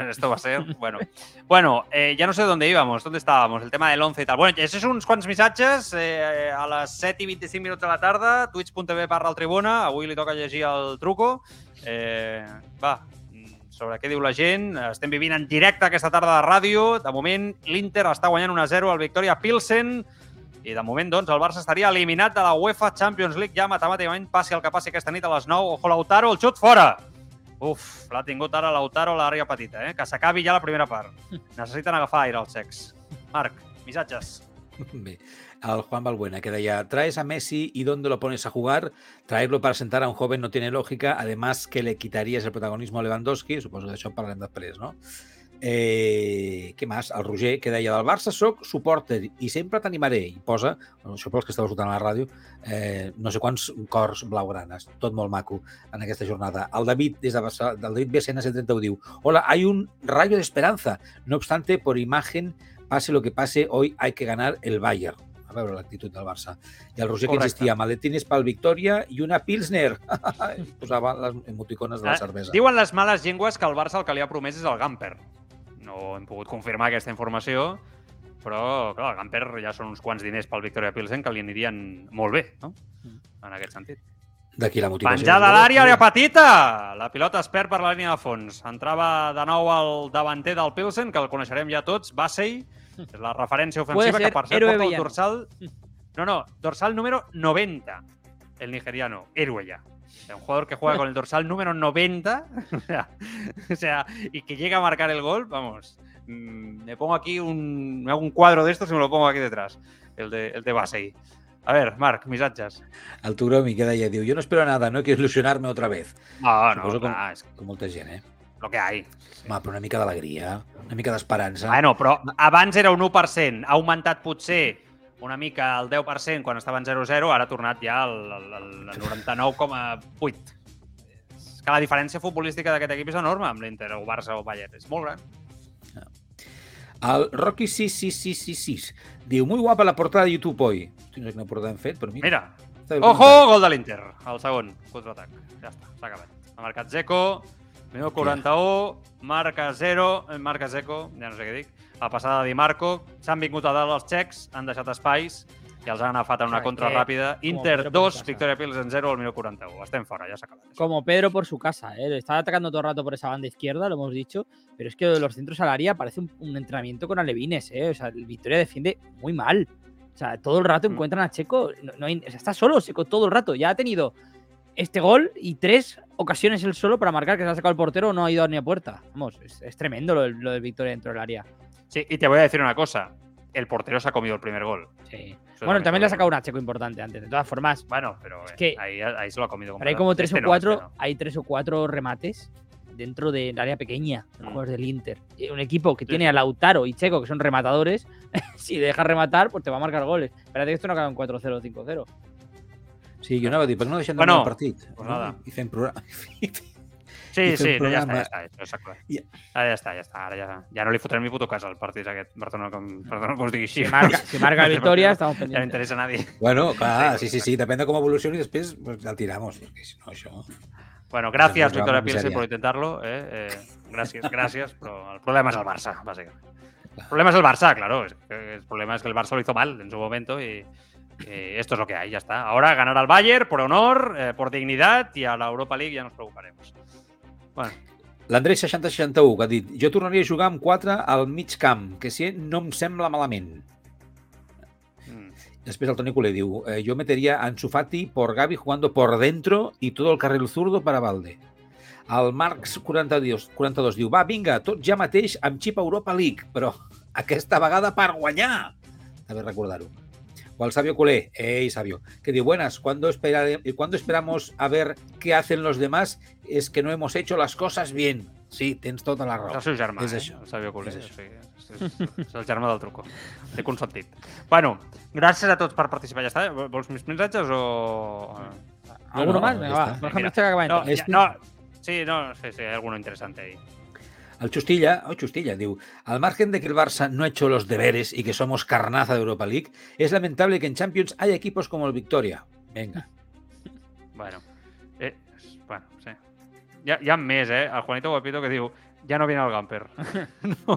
Esto va a ser, bueno. Bueno, eh, ya no sé dónde íbamos, dónde estábamos, el tema del 11 i tal. Bueno, això són uns quants missatges eh, a les 7 i 25 minuts de la tarda, twitch.tv barra el Tribuna, avui li toca llegir el truco. Eh, va, sobre què diu la gent, estem vivint en directe aquesta tarda de ràdio, de moment l'Inter està guanyant 1-0 al Victoria Pilsen, i de moment, doncs, el Barça estaria eliminat de la UEFA Champions League ja matemàticament, passi el que passi aquesta nit a les 9. Ojo, Lautaro, el xut fora! Uf, l'ha tingut ara Lautaro a l'àrea petita, eh? Que s'acabi ja la primera part. (laughs) Necessiten agafar aire els secs. Marc, missatges. Bé, el Juan Balbuena que deia, traes a Messi y dónde lo pones a jugar, traerlo para sentar a un joven no tiene lógica, además que le quitarías el protagonismo a Lewandowski, suposo que d'això en parlarem després, no? Eh, què més? El Roger, que deia, del Barça soc supporter i sempre t'animaré, i posa, això pels que esteu escoltant a la ràdio, eh, no sé quants cors blaugranes, tot molt maco en aquesta jornada. El David, des de Barça, del David BSN 131 diu, hola, hay un rayo de esperanza, no obstante, por imagen pase lo que pase, hoy hay que ganar el Bayern. A veure l'actitud del Barça. I el Roger que Correcte. insistia, maletines pel Victòria i una Pilsner. (laughs) Posava les emoticones de la Ah, cervesa. Diuen les males llengües que el Barça el que li ha promès és el Gamper. No hem pogut confirmar aquesta informació, però, clar, el Gamper ja són uns quants diners pel Victoria Pilsen que li anirien molt bé, no? En aquest sentit. D'aquí la motivació. Penjada a l'àrea, àrea petita! La pilota es perd per la línia de fons. Entrava de nou el davanter del Pilsen, que el coneixerem ja tots, Bassey, (laughs) és la referència ofensiva, que per cert porta el dorsal... No, no, dorsal número 90, el nigeriano, héroe ya. Un jugador que juega con el dorsal número 90, (laughs) o sea, o sea, y que llega a marcar el gol, vamos, mm, me pongo aquí un, me hago un cuadro de estos y me lo pongo aquí detrás, el de, el de. A ver, Marc, missatges. El Turomi que deia, diu, yo no espero nada, no quiero ilusionarme otra vez. No, no, com- clar, és Com molta gent, eh? Lo que hay. Home, però una mica d'alegria, una mica d'esperança. Bueno, però abans era un 1%, ha augmentat potser una mica el 10% quan estava en 0-0, ara ha tornat ja al, al, al 99,8. És que la diferència futbolística d'aquest equip és enorme amb l'Inter, o Barça o Bayern. És molt gran. El Rocky 6666 diu, muy guapa la portada de YouTube hoy. Hosti, no sé quina portada hem fet, però mira. Mira, ojo, gol de l'Inter. El segon, contraatac. Ja està, s'ha acabat. Ha marcat Zeco, minut 41, marca 0, eh, marca Zeco, ja no sé què dic. La passada de Di Marco, s'han vingut a dalt els txecs, han deixat espais i els han agafat en una contra que- ràpida. Inter Pedro por 2, su casa. Victoria Pilsen 0 al minut 41. Estem fora, ja s'ha acabat. això. Como Pedro por su casa, ¿eh? Estaba atacando todo el rato por esa banda izquierda, lo hemos dicho, pero es que lo de los centros al área parece un, un entrenamiento con alevines, ¿eh? O sea, el Victoria defiende muy mal. O sea, todo el rato Mm. encuentran a Checo, no, no hay- o sea, está solo Checo todo el rato. Ya ha tenido este gol y tres ocasiones él solo para marcar que se ha sacado el portero o no ha ido ni a puerta. Vamos, es, es tremendo lo, del- lo del Victoria dentro del área. Sí, y te voy a decir una cosa. El portero se ha comido el primer gol. Sí. Eso Bueno, también le ha sacado una Checo importante antes. De todas formas, Bueno, pero Es eh, que- ahí, ahí se lo ha comido. pero hay como tres Este o no, cuatro, este no. hay tres o cuatro remates dentro del área pequeña, los jugadores del Inter. Un equipo que tiene a Lautaro y Checo, que son rematadores, (laughs) si dejas rematar, pues te va a marcar goles. Espérate que esto no acaba en 4-0 o 5-0. Sí, jo anava a dir, per què no deixem de Bueno, bueno, el partit? pues nada. I fem programa. (laughs) Sí, sí, no, ja està, ja està, ja està, clar. Ja. Ara ja està, ja està. Ara ja, ja no li fotrem ni puto cas al partit aquest. Perdona, com, perdona que us digui així. Si marca, si marca la (laughs) victoria, estamos Ja no interessa a nadie. Bueno, clar, sí, sí, sí, depèn de com evolucioni després pues, el tiramos. perquè Si no, això... Bueno, gracias, Victoria Pilsen, miseria. por intentarlo. Eh? Eh, gracias, gracias, pero el problema es el Barça, básicamente. El problema es el Barça, claro. el problema es que el Barça lo hizo mal en su momento y, y esto es lo que hay, ya está. Ahora ganar al Bayern por honor, eh, por dignidad y a la Europa League ya nos preocuparemos. Bueno, L'Andrei 6061 que ha dit jo tornaria a jugar amb 4 al mig camp, que si no em sembla malament. mm, Després el Toni Culer diu eh, yo metería a Ansu Fati por Gavi jugando por dentro y todo el carril zurdo para Valde. El Marx 42, 42 diu va, vinga, tot ja mateix amb xip Europa League, però (laughs) aquesta vegada per guanyar. A ver, recordar-ho. O el Sabio Culé, ey Sabio, que diu, buenas, ¿cuándo, esperare- ¿cuándo esperamos a ver qué hacen los demás? Es que no hemos hecho las cosas bien. Sí, tens tota la és raó. el seu germà, És eh? això. el Sabio Culer. És És, això. és, és, és el germà del truco. Té consentit. Bueno, gràcies a tots per participar. Ja està? Vols més missatges o...? ¿Alguno no, más? ya Venga, va. está. Por ejemplo, Mira, este No, Este- no, sí, no, sí, sí, hay alguno interesante ahí. El Chustilla, oh Chustilla, diu, al margen de que el Barça no ha hecho los deberes y que somos carnaza de Europa League, es lamentable que en Champions haya equipos como el Victoria. Venga. (laughs) Bueno, eh, bueno, sí. Hi ha, hi ha més, eh? El Juanito Guapito que diu ja no viene el Gamper. (laughs) no.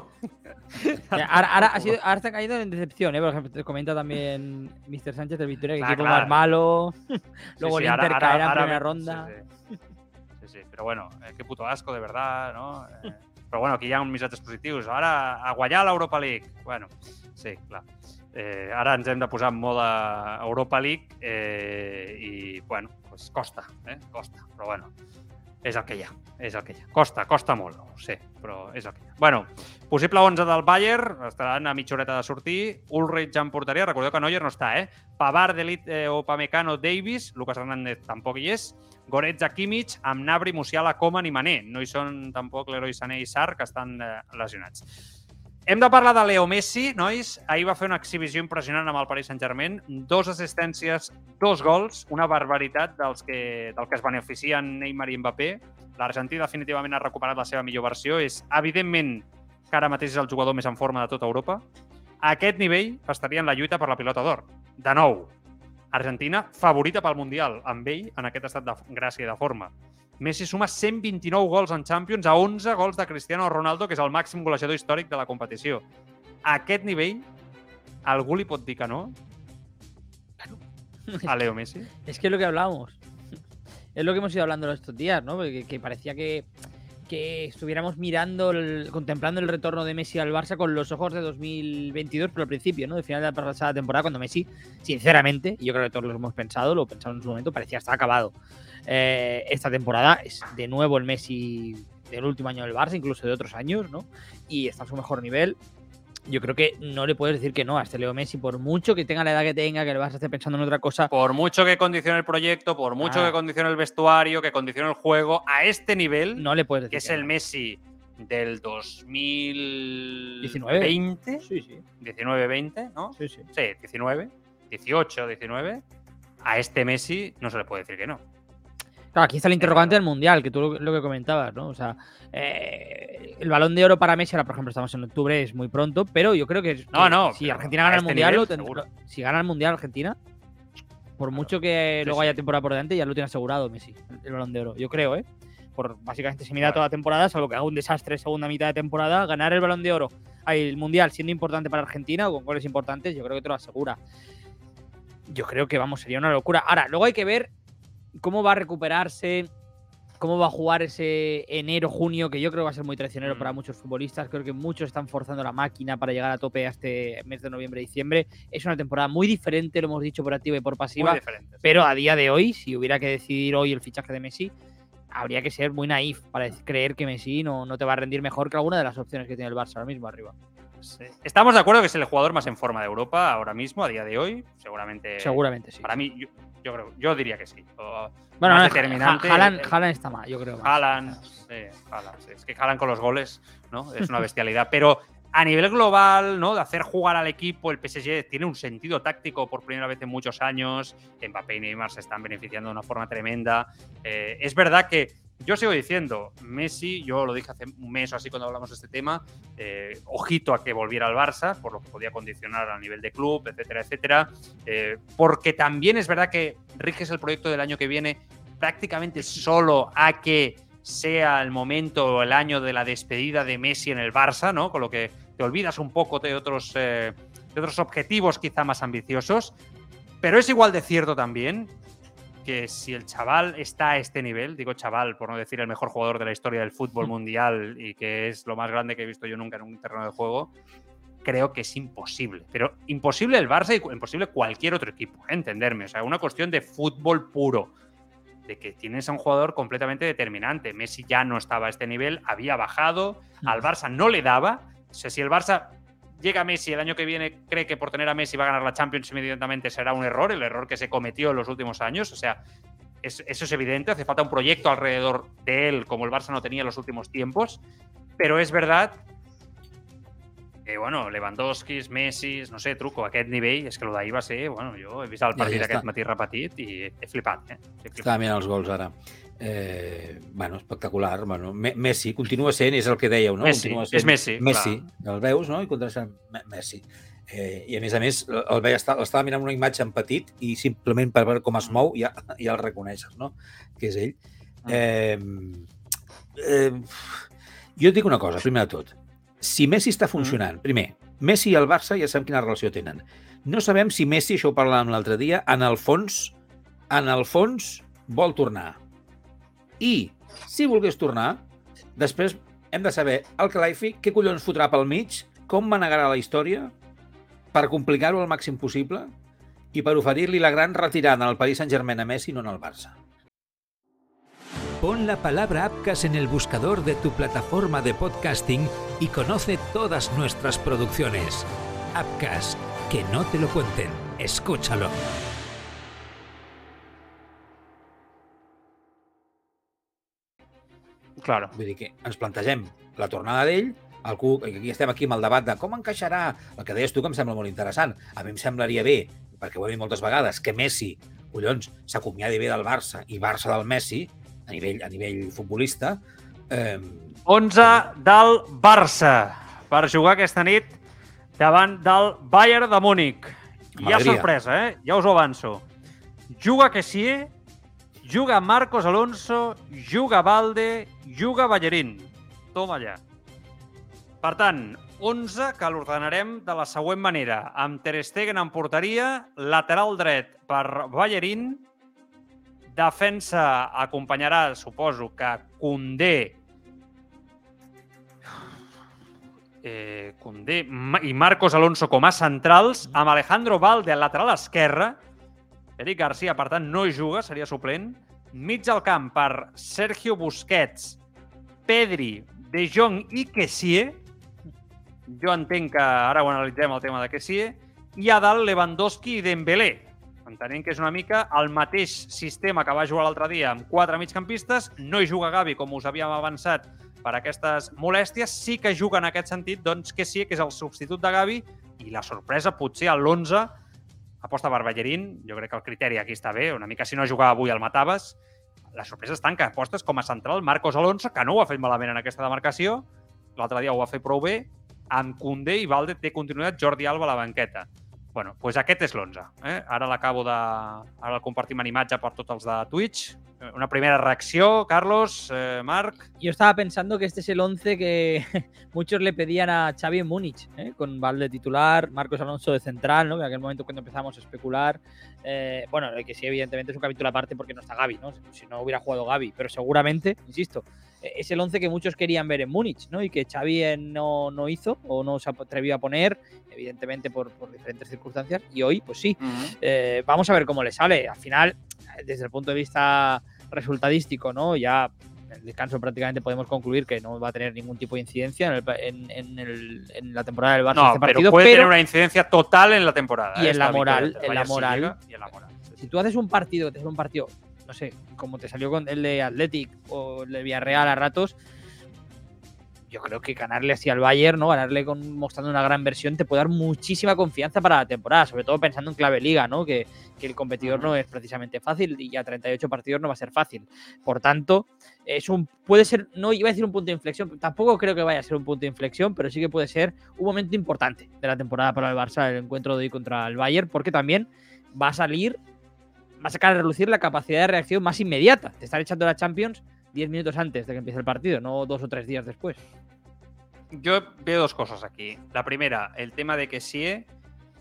Ya, Ahora, ahora, ha sido, ahora está caído en decepción, ¿eh? Por ejemplo, te comenta también Mr. Sánchez del Victoria que Clar, equipo clar. más malo. (laughs) Luego Sí, el sí, ara- Inter caerá en primera ronda. Sí, sí. sí, sí. Però bueno, eh, qué puto asco, de verdad, no? Eh, però bueno, aquí hi ha uns missatges positius. Ara, a guanyar l'Europa League. Bueno, sí, clar. Eh, ara ens hem de posar en moda Europa League eh, i, bueno, pues costa, eh? Costa, però bueno, és el que hi ha, és el que hi ha. Costa, costa molt, ho sé, però és el que hi ha. Bueno, possible 11 del Bayern, estaran a mitja horeta de sortir. Ulrich ja en portaria, recordeu que Neuer no està, eh? Pavard, Delit, eh, Upamecano, Davis, Lucas Hernández tampoc hi és, Goretzka, Kimmich, amb Nabri, Musiala, Koeman i Mané. No hi són tampoc Leroy Sané i Sar, que estan eh, lesionats. Hem de parlar de Leo Messi, nois. Ahir va fer una exhibició impressionant amb el Paris Saint-Germain. Dos assistències, dos gols, una barbaritat dels que, del que es beneficien Neymar i Mbappé. L'Argentí definitivament ha recuperat la seva millor versió. És, evidentment, que ara mateix és el jugador més en forma de tota Europa. A aquest nivell estaria en la lluita per la pilota d'or. De nou, Argentina favorita pel Mundial, amb ell en aquest estat de gràcia i de forma. Messi suma 129 gols en Champions a 11 gols de Cristiano Ronaldo, que és el màxim golejador històric de la competició. A aquest nivell, algú li pot dir que no (laughs) a Leo Messi? Es que es lo que hablábamos. Es lo que hemos ido hablando estos días, ¿no? Porque que parecía que, que estuviéramos mirando, el- contemplando el retorno de Messi al Barça con los ojos de 2022, pero al principio, ¿no? De final de la temporada, cuando Messi, sinceramente, y yo creo que todos lo hemos pensado, lo pensamos en su momento, parecía estar acabado. Eh, esta temporada es de nuevo el Messi del último año del Barça, incluso de otros años, ¿no? Y está a su mejor nivel. Yo creo que no le puedes decir que no a este Leo Messi, por mucho que tenga la edad que tenga, que el Barça esté pensando en otra cosa. Por mucho que condicione el proyecto, por mucho Ah. que condicione el vestuario, que condicione el juego, a este nivel, No le puedes decir que es el. Messi del 2020, 19. Sí, sí. 19-20, ¿no? Sí, sí. Sí, 19, 18, 19. A este Messi no se le puede decir que no. Claro, aquí está el interrogante del mundial, que tú lo, lo que comentabas, ¿no? O sea, eh, el balón de oro para Messi, ahora por ejemplo estamos en octubre, es muy pronto, pero yo creo que, No, no, si Argentina gana el este mundial, nivel, lo si gana el mundial Argentina, por mucho que Sí, luego haya temporada por delante, ya lo tiene asegurado Messi, el balón de oro. Yo creo, ¿eh? Por básicamente si mira Vale. toda la temporada, salvo que haga un desastre segunda mitad de temporada, ganar el balón de oro, el mundial siendo importante para Argentina o con goles importantes, yo creo que te lo asegura. Yo creo que, vamos, sería una locura. Ahora, luego hay que ver cómo va a recuperarse, cómo va a jugar ese enero-junio, que yo creo que va a ser muy traicionero Mm. para muchos futbolistas. Creo que muchos están forzando la máquina para llegar a tope a este mes de noviembre-diciembre. Es una temporada muy diferente, lo hemos dicho por activa y por pasiva. Muy. Pero a día de hoy, si hubiera que decidir hoy el fichaje de Messi, habría que ser muy naif para creer que Messi no, no te va a rendir mejor que alguna de las opciones que tiene el Barça ahora mismo arriba. Sí. Estamos de acuerdo que es el jugador más en forma de Europa ahora mismo, a día de hoy. Seguramente. Seguramente sí. Para mí, yo, yo creo, yo diría que sí. O Bueno, no, determinante. Haaland, eh, está mal, yo creo. Haaland, sí. Es que Haaland con los goles, ¿no? Es una bestialidad. Pero a nivel global, ¿no? De hacer jugar al equipo, el PSG tiene un sentido táctico por primera vez en muchos años. Mbappé y Neymar se están beneficiando de una forma tremenda. Eh, es verdad que yo sigo diciendo, Messi, yo lo dije hace un mes o así cuando hablamos de este tema, eh, ojito a que volviera al Barça, por lo que podía condicionar a nivel de club, etcétera, etcétera. Eh, porque también es verdad que riges el proyecto del año que viene prácticamente solo a que sea el momento o el año de la despedida de Messi en el Barça, ¿no? Con lo que te olvidas un poco de otros, eh, de otros objetivos quizá más ambiciosos. Pero es igual de cierto también que si el chaval está a este nivel, digo chaval por no decir el mejor jugador de la historia del fútbol mundial y que es lo más grande que he visto yo nunca en un terreno de juego, creo que es imposible. Pero imposible el Barça y imposible cualquier otro equipo, ¿eh? entenderme. O sea, una cuestión de fútbol puro. De que tienes a un jugador completamente determinante. Messi ya no estaba a este nivel, había bajado, al Barça no le daba. O sea, si el Barça llega a Messi el año que viene, cree que por tener a Messi va a ganar la Champions inmediatamente será un error, el error que se cometió en los últimos años. O sea, es- eso es evidente, hace falta un proyecto alrededor de él, como el Barça no tenía en los últimos tiempos. Pero es verdad que, bueno, Lewandowski, Messi, no sé, truco, aquest nivell, és que lo d'ahir va ser, bueno, jo he vist el Ja, partit ja aquest està. matí repetit i he flipat, eh? He flipat. Estava mirant els gols ara. Eh, bueno, espectacular. Bueno, Me- Messi continua sent, és el que dèieu, no? Messi, continua és Messi, Messi, el veus, no? I continua sent Me- Messi. Eh, I a més a més, el veia, esta- l'estava mirant una imatge en petit i simplement per veure com es mou ja, ja el reconeixes, no? Que és ell. Eh, eh, jo et dic una cosa, primer de tot. Si Messi està funcionant, primer, Messi i el Barça ja sabem quina relació tenen. No sabem si Messi, això ho parlàvem l'altre dia, en el fons, en el fons vol tornar. I, si volgués tornar, després hem de saber el Calaifi què collons fotrà pel mig, com manegarà la història per complicar-ho al màxim possible i per oferir-li la gran retirada al Paris Saint-Germain a Messi, no en el Barça. Pon la palabra Apcas en el buscador de tu plataforma de podcasting y conoce todas nuestras producciones. Apcas, que no te lo cuenten, escúchalo. Claro. Vull dir que ens plantegem la tornada d'ell, algú, aquí estem aquí amb el debat de com encaixarà, el que deies tu que em sembla molt interessant. A mi em semblaria bé, perquè ho he dit moltes vegades, que Messi, collons, s'acomiadi bé del Barça i Barça del Messi, a nivell, a nivell futbolista, eh, 11 del Barça per jugar aquesta nit davant del Bayern de Múnich. Hi ha sorpresa, eh? Ja us ho avanço. Juga Kessie, juga Marcos Alonso, juga Valde, juga Ballerín. Toma allà. Per tant, 11 que l'ordenarem de la següent manera. Amb Ter Stegen en porteria, lateral dret per Ballerín, defensa acompanyarà, suposo, que Condé eh, Condé i Marcos Alonso com a centrals, amb Alejandro Valde al lateral esquerre. Eric Garcia, per tant, no juga, seria suplent. Mig al camp per Sergio Busquets, Pedri, De Jong i Kessie. Jo entenc que ara ho analitzem el tema de Kessie. I a dalt Lewandowski i Dembélé. Entenent que és una mica el mateix sistema que va jugar l'altre dia amb quatre migcampistes. No hi juga Gavi, com us havíem avançat, per aquestes molèsties. Sí que juga en aquest sentit, doncs, sí, que és el substitut de Gavi. I la sorpresa, potser a l'11, aposta per Ballerín. Jo crec que el criteri aquí està bé. Una mica si no jugava avui el mataves. La sorpresa està en que apostes com a central Marcos Alonso, que no ho ha fet malament en aquesta demarcació. L'altre dia ho va fer prou bé. Amb Condé i Valde té continuïtat Jordi Alba a la banqueta. bueno, doncs aquest és l'11. Eh? Ara l'acabo de... Ara el compartim en imatge per tots els de Twitch. Una primera reacció, Carlos, eh, Marc. Yo estaba pensando que este es el 11 que (laughs) muchos le pedían a Xavi en Múnich, ¿eh? con Valde titular, Marcos Alonso de central, ¿no? que en aquel momento cuando empezamos a especular, eh, bueno, que sí, evidentemente es un capítulo aparte porque no está Gaby, ¿no? si no hubiera jugado Gaby, pero seguramente, insisto, eh, es el 11 que muchos querían ver en Múnich ¿no? y que Xavi eh, no, no hizo o no se atrevió a poner, evidentemente por, por diferentes circunstancias, y hoy, pues sí, eh, vamos a ver cómo le sale. Al final, desde el punto de vista resultadístico, ¿no? Ya el descanso prácticamente podemos concluir que no va a tener ningún tipo de incidencia en, el en- en el- en la temporada del Barça No, este pero puede pero tener una incidencia total en la temporada. Y ¿eh? en la moral, en la moral. llega y en la moral. si tú haces un partido, te haces un partido, no sé, como te salió con el de Athletic o el de Villarreal a ratos, yo creo que ganarle así al Bayern, ¿no? Ganarle con, mostrando una gran versión te puede dar muchísima confianza para la temporada, sobre todo pensando en clave liga, ¿no? Que, que el competidor no es precisamente fácil y a 38 partidos no va a ser fácil. Por tanto, es un puede ser, no iba a decir un punto de inflexión, tampoco creo que vaya a ser un punto de inflexión, pero sí que puede ser un momento importante de la temporada para el Barça, el encuentro de hoy contra el Bayern, porque también va a salir, va a sacar a relucir la capacidad de reacción más inmediata, de estar echando la Champions 10 minutos antes de que empiece el partido, no dos o tres días después. Yo veo dos cosas aquí. La primera, el tema de que sí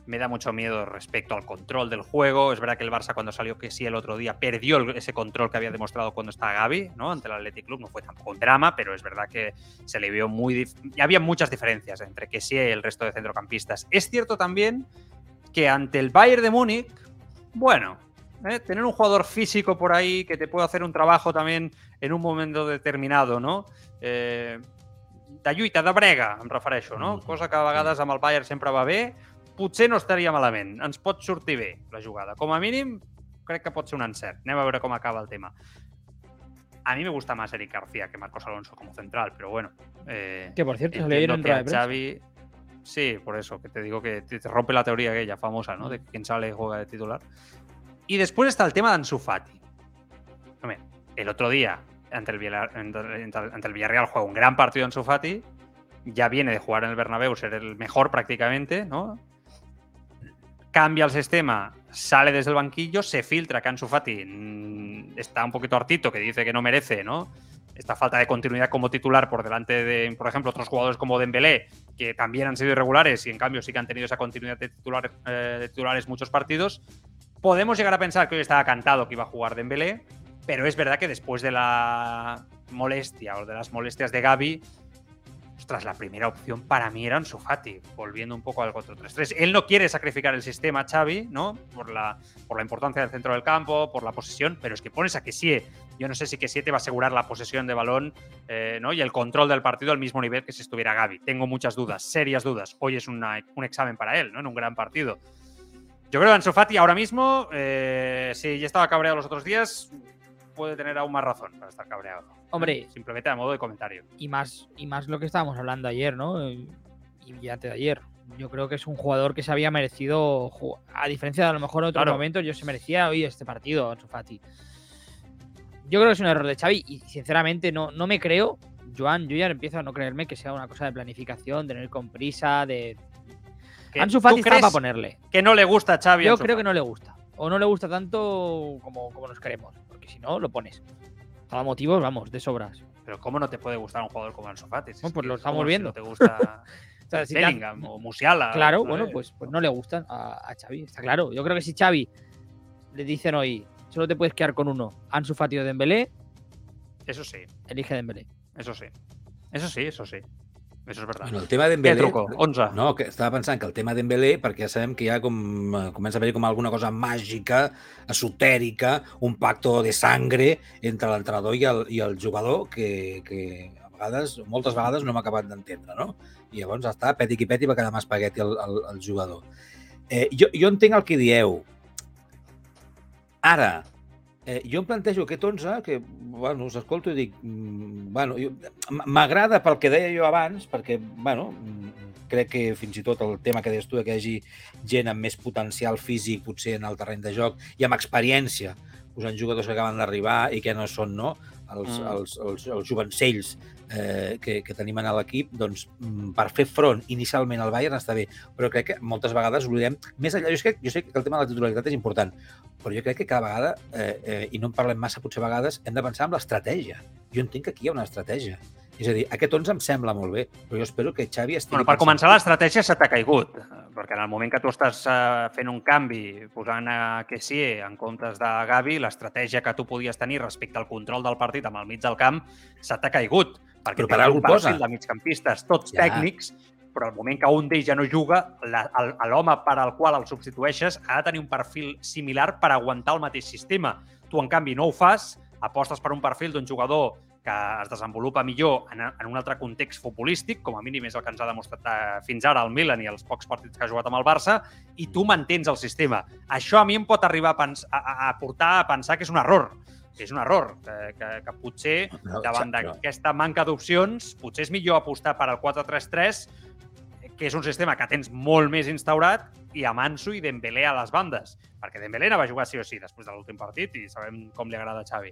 me da mucho miedo respecto al control del juego. Es verdad que el Barça cuando salió que sí el otro día perdió ese control que había demostrado cuando estaba Gaby, ¿no? Ante el Athletic Club no fue tampoco un drama, pero es verdad que se le vio muy había muchas diferencias entre que sí y el resto de centrocampistas. Es cierto también que ante el Bayern de Múnich, bueno, ¿eh? tener un jugador físico por ahí que te pueda hacer un trabajo también en un momento determinado, no? Eh, de lluita, de brega, em refereixo, no? Mhm. Cosa que a vegades amb el Bayern sempre va bé, potser no estaria malament, ens pot sortir bé la jugada. Com a mínim, crec que pot ser un encert. Anem a veure com acaba el tema. A mí me gusta más Eric García que Marcos Alonso como central, pero bueno. eh, Que por cierto, se le dieron que a de. Xavi... Sí, por eso, que te digo que te rompe la teoría aquella famosa, ¿no? De que quien sale juega de titular. Y después está el tema de Ansu Fati. Hombre, el otro día, ante el, Villar- ante el- Villarreal, juega un gran partido Ansu Fati. Ya viene de jugar en el Bernabéu, ser el mejor prácticamente, ¿no? Cambia el sistema, sale desde el banquillo, se filtra que Ansu Fati mm, está un poquito hartito, que dice que no merece, ¿no? Esta falta de continuidad como titular por delante de, por ejemplo, otros jugadores como Dembélé, que también han sido irregulares y en cambio sí que han tenido esa continuidad de, titular, eh, de titulares muchos partidos. Podemos llegar a pensar que hoy estaba cantado que iba a jugar Dembélé, pero es verdad que después de la molestia o de las molestias de Gaby, ostras, la primera opción para mí era Ansu Fati, volviendo un poco al 4-3-3. Él no quiere sacrificar el sistema, Xavi, ¿no? Por la, por la importancia del centro del campo, por la posesión, pero es que pones a Kessie. Yo no sé si Kessie te va a asegurar la posesión de balón eh, ¿no? y el control del partido al mismo nivel que si estuviera Gaby. Tengo muchas dudas, serias dudas. Hoy es una- un examen para él, ¿no? En un gran partido. Yo creo que Ansu Fati ahora mismo, eh, si ya estaba cabreado los otros días, puede tener aún más razón para estar cabreado. Hombre. Simplemente a modo de comentario. y más, y más lo que estábamos hablando ayer, ¿no? Y antes de ayer. Yo creo que es un jugador que se había merecido, a diferencia de a lo mejor en otros Claro. momentos, yo se merecía hoy este partido, Fati. Yo creo que es un error de Xavi y sinceramente no, no me creo, Joan, yo ya empiezo a no creerme que sea una cosa de planificación, de no ir con prisa, de... ¿Que Ansu Fati está para ponerle. que no le gusta a Xavi? Yo creo que no le gusta. O no le gusta tanto como, como nos queremos. Porque si no, lo pones. Para motivos, vamos, de sobras. Pero ¿cómo no te puede gustar un jugador como Ansu Fati? Si Bueno, es pues lo es estamos como si viendo. no te gusta (laughs) O sea, si te o Musiala. Claro, bueno, pues, pues no le gustan a, a Xavi, está claro. Yo creo que si Xavi le dicen hoy, solo te puedes quedar con uno, Ansu Fati o Dembélé, Eso sí, elige Dembélé. eso sí. Eso sí, eso sí. Eso és veritat. Bueno, el tema de Què truco? 11. No, que estava pensant que el tema d'Embelé, perquè ja sabem que ja com, eh, comença a haver com alguna cosa màgica, esotèrica, un pacto de sangre entre l'entrenador i, el, i el jugador que, que a vegades, moltes vegades no hem acabat d'entendre, no? I llavors està, peti qui peti, va quedar amb espagueti el, el, el jugador. Eh, jo, jo entenc el que dieu. Ara, eh, jo em plantejo aquest 11, que, bueno, us escolto i dic, mm, bueno, m'agrada pel que deia jo abans, perquè, bueno, mm, crec que fins i tot el tema que deies tu, que hi hagi gent amb més potencial físic, potser en el terreny de joc, i amb experiència, posant jugadors que acaben d'arribar i que no són, no?, els, mm. els, els, els jovencells eh, que, que tenim en l'equip, doncs, mm, per fer front inicialment al Bayern està bé, però crec que moltes vegades oblidem, més enllà, jo, és que, jo sé que el tema de la titularitat és important, però jo crec que cada vegada, eh, eh, i no en parlem massa potser a vegades, hem de pensar en l'estratègia. Jo entenc que aquí hi ha una estratègia. És a dir, aquest 11 em sembla molt bé, però jo espero que Xavi estigui... Bueno, per pensant- començar, l'estratègia se t'ha caigut, perquè en el moment que tu estàs eh, fent un canvi, posant a Kessie en comptes de Gavi, l'estratègia que tu podies tenir respecte al control del partit amb el mig del camp se t'ha caigut. Perquè Però per algú el posa. de migcampistes, tots Ja. tècnics, però al moment que un d'ells ja no juga, el- l'home per al qual el substitueixes ha de tenir un perfil similar per aguantar el mateix sistema. Tu, en canvi, no ho fas, apostes per un perfil d'un jugador que es desenvolupa millor en, en un altre context futbolístic, com a mínim és el que ens ha demostrat eh, fins ara el Milan i els pocs partits que ha jugat amb el Barça, i tu mantens el sistema. Això a mi em pot arribar a, pens a, a portar a pensar que és un error, que és un error, que, que, que potser No, davant d'aquesta manca d'opcions, potser és millor apostar per al 4-3-3, que és un sistema que tens molt més instaurat, i amb Ansu i Dembélé a les bandes. Perquè Dembélé no va jugar sí o sí després de l'últim partit i sabem com li agrada a Xavi.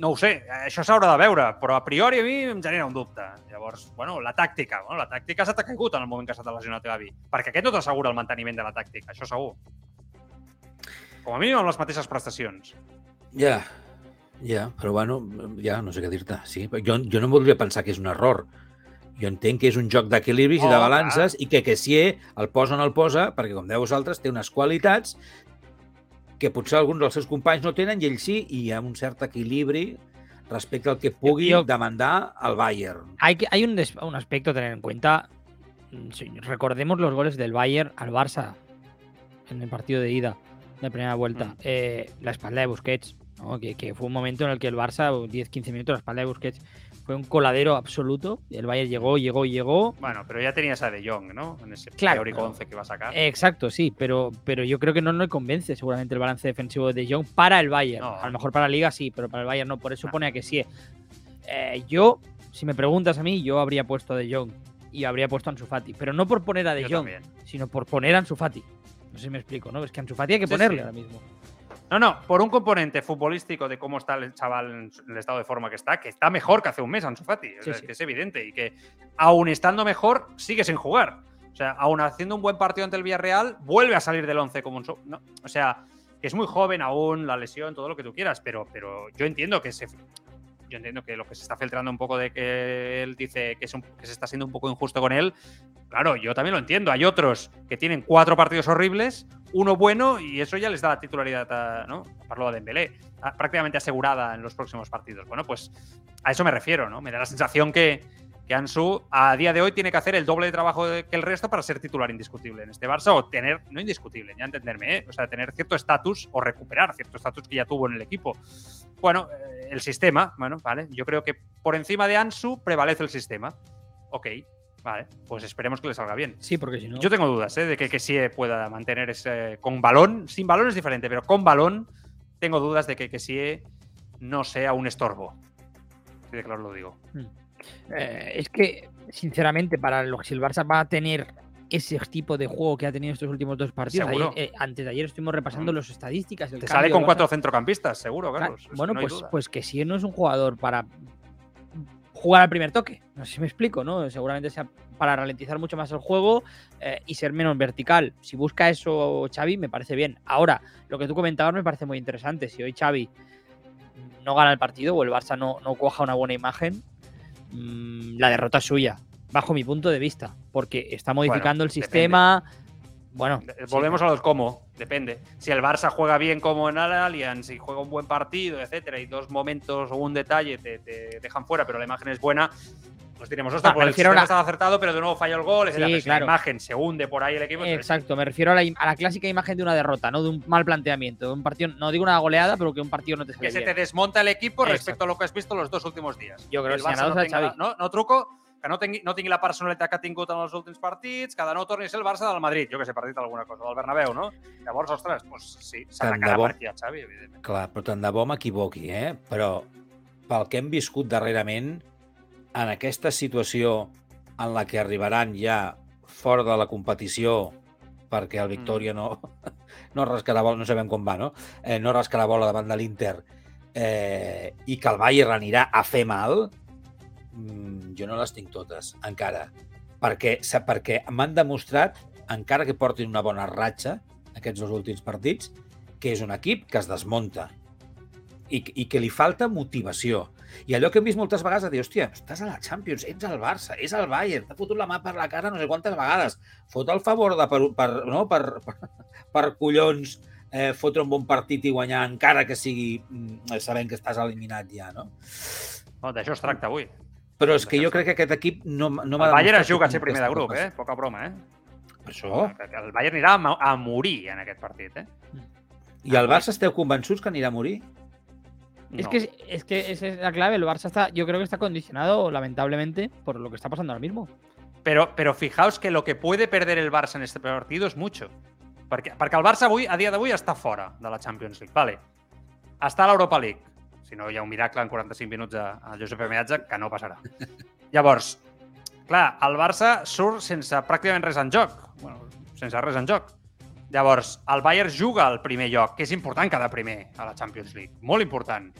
No ho sé, això s'haurà de veure, però a priori a mi em genera un dubte. Llavors, bueno, la tàctica, bueno, la tàctica s'ha caigut en el moment que s'ha lesionat Gavi, perquè aquest no t'assegura el manteniment de la tàctica, això segur. Com a mínim amb les mateixes prestacions. Ja, ja, però bueno, ja no sé què dir-te. Sí, jo, jo no voldria pensar que és un error. Jo entenc que és un joc d'equilibris i de Oh, balances i que Kessier el posa o no el posa perquè, com deu vosaltres, té unes qualitats que potser alguns dels seus companys no tenen i ell sí, i hi ha un cert equilibri respecte al que pugui Jo- demandar el Bayern. Hay, que, hay un, des- un aspecto a tener en cuenta. Sí, Recordemos los goles del Bayern al Barça en el partido de ida de primera vuelta. Mm. Eh, la espalda de Busquets, ¿no? que, que fue un momento en el que el Barça, 10-15 minutos, la espalda de Busquets fue un coladero absoluto. El Bayern llegó, llegó, llegó. Bueno, pero ya tenías a De Jong, ¿no? En ese Claro, teórico pero- 11 que va a sacar. Exacto, sí, pero, pero yo creo que no le convence seguramente el balance defensivo de De Jong para el Bayern. No. A lo mejor para la Liga sí, pero para el Bayern no. Por eso No. pone a que sí. Eh, yo, si me preguntas a mí, yo habría puesto a De Jong y habría puesto a Ansu Fati. Pero no por poner a De Yo Jong, también. sino por poner a Ansu Fati. No sé si me explico, ¿no? Es que a Ansu Fati hay que Sí, ponerle sí. ahora mismo. No, no, por un componente futbolístico de cómo está el chaval en el estado de forma que está, que está mejor que hace un mes Ansu Fati, o Sí, sea, sí. que es evidente y que aún estando mejor sigue sin jugar. O sea, aún haciendo un buen partido ante el Villarreal, vuelve a salir del 11 como un so- no, o sea, que es muy joven aún, la lesión, todo lo que tú quieras, pero, pero yo entiendo que se yo entiendo que lo que se está filtrando un poco de que él dice que, es un- que se está siendo un poco injusto con él, claro, yo también lo entiendo. Hay otros que tienen cuatro partidos horribles, uno bueno, y eso ya les da la titularidad, a, ¿no? Parlo de Dembélé, a- prácticamente asegurada en los próximos partidos. Bueno, pues a eso me refiero, ¿no? Me da la sensación que, que Ansu a día de hoy tiene que hacer el doble de trabajo que el resto para ser titular indiscutible en este Barça o tener, no indiscutible, ya entenderme, ¿eh? o sea, tener cierto estatus o recuperar cierto estatus que ya tuvo en el equipo. Bueno, el sistema, bueno, vale, yo creo que por encima de Ansu prevalece el sistema. Ok, vale, pues esperemos que le salga bien. Sí, porque si no. Yo tengo dudas ¿eh? de que, que sí pueda mantener ese con balón. Sin balón es diferente, pero con balón tengo dudas de que, que sí no sea un estorbo. Sí, de claro lo digo. Eh, es que, sinceramente, para lo que si el Barça va a tener ese tipo de juego que ha tenido estos últimos dos partidos, ayer, eh, antes de ayer estuvimos repasando Mm. las estadísticas. del Te cambio sale con cuatro centrocampistas, seguro, Carlos. Bueno, no pues, pues que si no es un jugador para jugar al primer toque, no sé si me explico, ¿no? Seguramente sea para ralentizar mucho más el juego eh, y ser menos vertical. Si busca eso Xavi, me parece bien. Ahora, lo que tú comentabas me parece muy interesante. Si hoy Xavi no gana el partido o el Barça no, no cuaja una buena imagen, mm, la derrota es suya, bajo mi punto de vista, porque está modificando el depende. sistema. Bueno, Eh, sí, Volvemos a los cómo, depende. Si el Barça juega bien como en el Allianz y juega un buen partido, etcétera, y dos momentos o un detalle te, te dejan fuera, pero la imagen es buena, pues diremos, ostras, Ah, pues el sistema la- estaba acertado, pero de nuevo falla el gol, etcétera. Sí, si claro. la imagen se hunde por ahí el equipo. Exacto, me refiero a la, a la clásica imagen de una derrota, no de un mal planteamiento, de un partido, no digo una goleada, pero que un partido no te sale que se bien. te desmonta el equipo Exacto. respecto a lo que has visto los dos últimos días. Jo crec el que Barça senyalados no, tenga, Xavi. no, no truco, que no tingui, no tingui la personalitat que ha tingut en els últims partits, que de no torni a ser el Barça del Madrid, jo que sé, partit alguna cosa, del Bernabéu, no? Llavors, ostres, doncs sí, Tant de s'atacarà bo. per aquí a Xavi, evidentment. Clar, però tant de bo m'equivoqui, eh? Però pel que hem viscut darrerament, en aquesta situació en la que arribaran ja fora de la competició perquè el Victòria no, (laughs) no rascarà bola, no sabem com va, no? Eh, no rascarà bola davant de l'Inter eh, i que el Bayern anirà a fer mal, mm, jo no les tinc totes, encara. Perquè, perquè m'han demostrat, encara que portin una bona ratxa, aquests dos últims partits, que és un equip que es desmunta i, i que li falta motivació. I allò que hem vist moltes vegades de dir, hòstia, estàs a la Champions, ets el Barça, és el Bayern, t'ha fotut la mà per la cara no sé quantes vegades. Fot el favor de per, per, no, per, per, per collons eh, fotre un bon partit i guanyar encara que sigui mm, sabent que estàs eliminat ja, no? No, D'això es tracta avui. Però és que jo crec que aquest equip no, no m'ha el Bayern es juga a ser primer de grup, eh? Poca broma, eh? Per això. El Bayern anirà a, mo- a morir en aquest partit, eh? I el Barça esteu convençuts que anirà a morir? Es No. que, es que esa es la clave. El Barça está, yo creo que está condicionado, lamentablemente, por lo que está pasando ahora mismo. Pero, pero fijaos que lo que puede perder el Barça en este partido és mucho. Perquè, perquè el Barça avui, a dia d'avui està fora de la Champions League. Vale. Està a l'Europa League. Si no, hi ha un miracle en 45 minuts a, a Josep Meatge, que no passarà. (laughs) Llavors, clar, el Barça surt sense pràcticament res en joc. Bueno, sense res en joc. Llavors, el Bayern juga al primer lloc, que és important quedar primer a la Champions League. Molt important.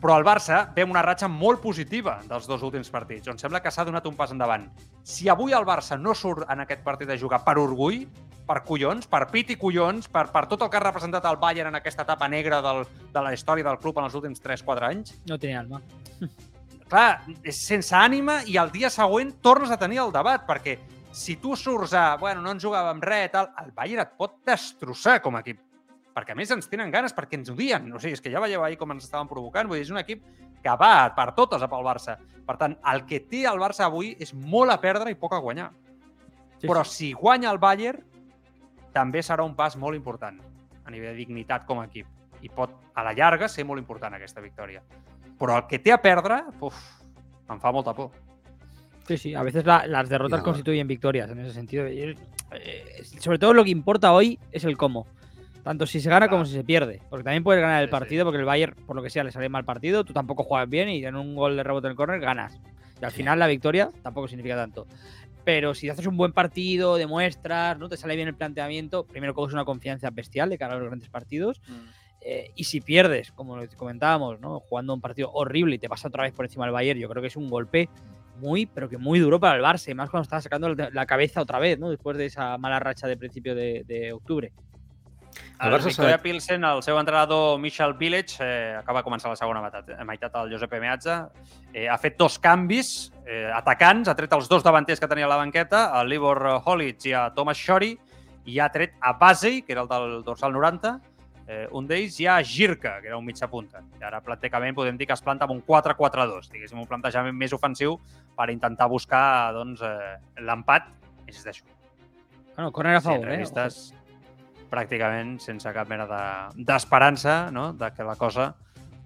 Però el Barça ve una ratxa molt positiva dels dos últims partits, on sembla que s'ha donat un pas endavant. Si avui el Barça no surt en aquest partit a jugar per orgull, per collons, per pit i collons, per, per tot el que ha representat el Bayern en aquesta etapa negra del, de la història del club en els últims 3-4 anys, No tiene alma. clar, és sense ànima i el dia següent tornes a tenir el debat, perquè si tu surts a, bueno, no ens jugàvem res, tal, el Bayern et pot destrossar com a equip. Perquè a més ens tenen ganes, perquè ens odien. O sigui, és que ja veieu ahir com ens estaven provocant. Vull dir, és un equip que va per totes a pel Barça. Per tant, el que té el Barça avui és molt a perdre i poc a guanyar. Sí, Però sí. si guanya el Bayern, també serà un pas molt important a nivell de dignitat com a equip. I pot, a la llarga, ser molt important aquesta victòria. Però el que té a perdre, uf, em fa molta por. Sí, sí, a veces la- las derrotas constituyen victorias en ese sentido. Eh, sobre todo lo que importa hoy es el cómo. Tanto si se gana como si se pierde. Porque también puedes ganar el partido, porque el Bayern, por lo que sea, le sale mal partido, tú tampoco juegas bien y en un gol de rebote en el córner ganas. Y al final la victoria tampoco significa tanto. Pero si haces un buen partido, demuestras, ¿no? Te sale bien el planteamiento, primero coges una confianza bestial de cara a los grandes partidos. eh, y si pierdes, como comentábamos, ¿no? Jugando un partido horrible y te pasa otra vez por encima del Bayern, yo creo que es un golpe muy, pero que muy duro para el Barça, y más cuando estaba sacando la- la cabeza otra vez, ¿no? Después de esa mala racha de principio de, de octubre. El, El Barça Victoria s'ha- Pilsen, el seu entrenador Michel Village, eh, acaba de començar la segona meitat, eh, meitat el Josep Meatge, eh, ha fet dos canvis eh, atacants, ha tret els dos davanters que tenia a la banqueta, a l'Ivor Holic i a Thomas Shori, i ha tret a Basey, que era el del dorsal 90, eh, un d'ells, i a Girka, que era un mitja punta. I ara pràcticament podem dir que es planta amb un 4-4-2, diguéssim, un plantejament més ofensiu per intentar buscar doncs, eh, l'empat, insisteixo, Bueno, corner a sí, favor, ¿eh? Pràcticament sense cap mena de- d'esperança de, no? de que la cosa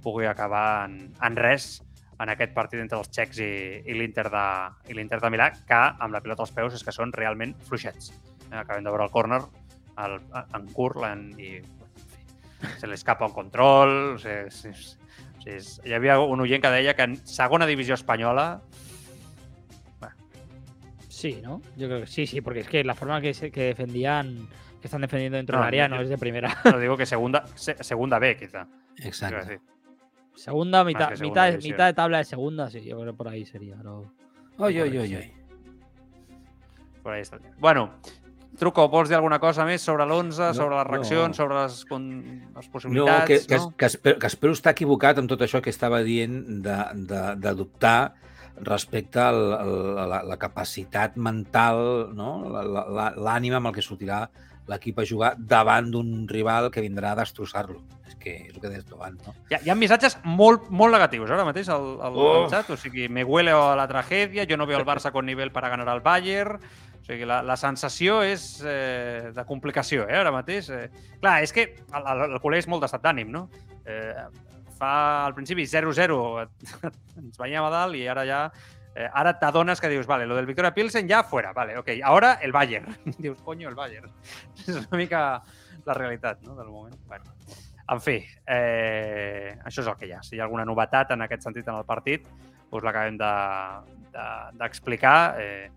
pugui acabar en, en res en aquest partit entre els txecs i, i l'Inter de, i l'Inter de Milà, que amb la pilota als peus és que són realment fluixets. Eh, acabem de veure el córner el, en curt en, i se li escapa un control. O sigui, és, és, és, hi havia un oient que deia que en segona divisió espanyola Sí, ¿no? Yo creo que sí, sí, porque es que la forma que, se- que defendían, que están defendiendo dentro No, del área yo- no es de primera. (laughs) no digo que segunda, se- segunda B, quizá. decir. Segunda, mitad, que segunda mitad, división. mitad de tabla de segunda, sí, yo creo que por ahí sería. Pero... Oi, oi, oi, oi. Por ahí està. Bueno, Truco, vols dir alguna cosa més sobre l'11, No, sobre les reaccions, no. sobre les, con... les No, possibilitats? que, que, no? que, espero, que espero estar equivocat amb tot això que estava dient de, de, de dubtar respecte a la, la, la capacitat mental, no? L'ànima amb el que sortirà l'equip a jugar davant d'un rival que vindrà a destrossar-lo. És que és el que deies tu abans, no? Hi ha, hi ha missatges molt, molt negatius ara mateix al, al, Oh. al xat. O sigui, me huele a la tragèdia, jo no veo el Barça con nivel para ganar al Bayern. O sigui, la, la sensació és eh, de complicació, eh, ara mateix. Eh, clar, és que el, el, el culer és molt d'estat d'ànim, no? Eh, fa al principi 0-0, (laughs) ens veníem a dalt i ara ja eh, ara t'adones que dius, vale, lo del Victoria Pilsen ya fuera, vale, ok, ahora el Bayern. (laughs) dius, coño, el Bayern. és una mica la realitat, no?, del moment. Bueno, en fi, eh, això és el que hi ha. Si hi ha alguna novetat en aquest sentit en el partit, us l'acabem d'explicar. De, de, eh,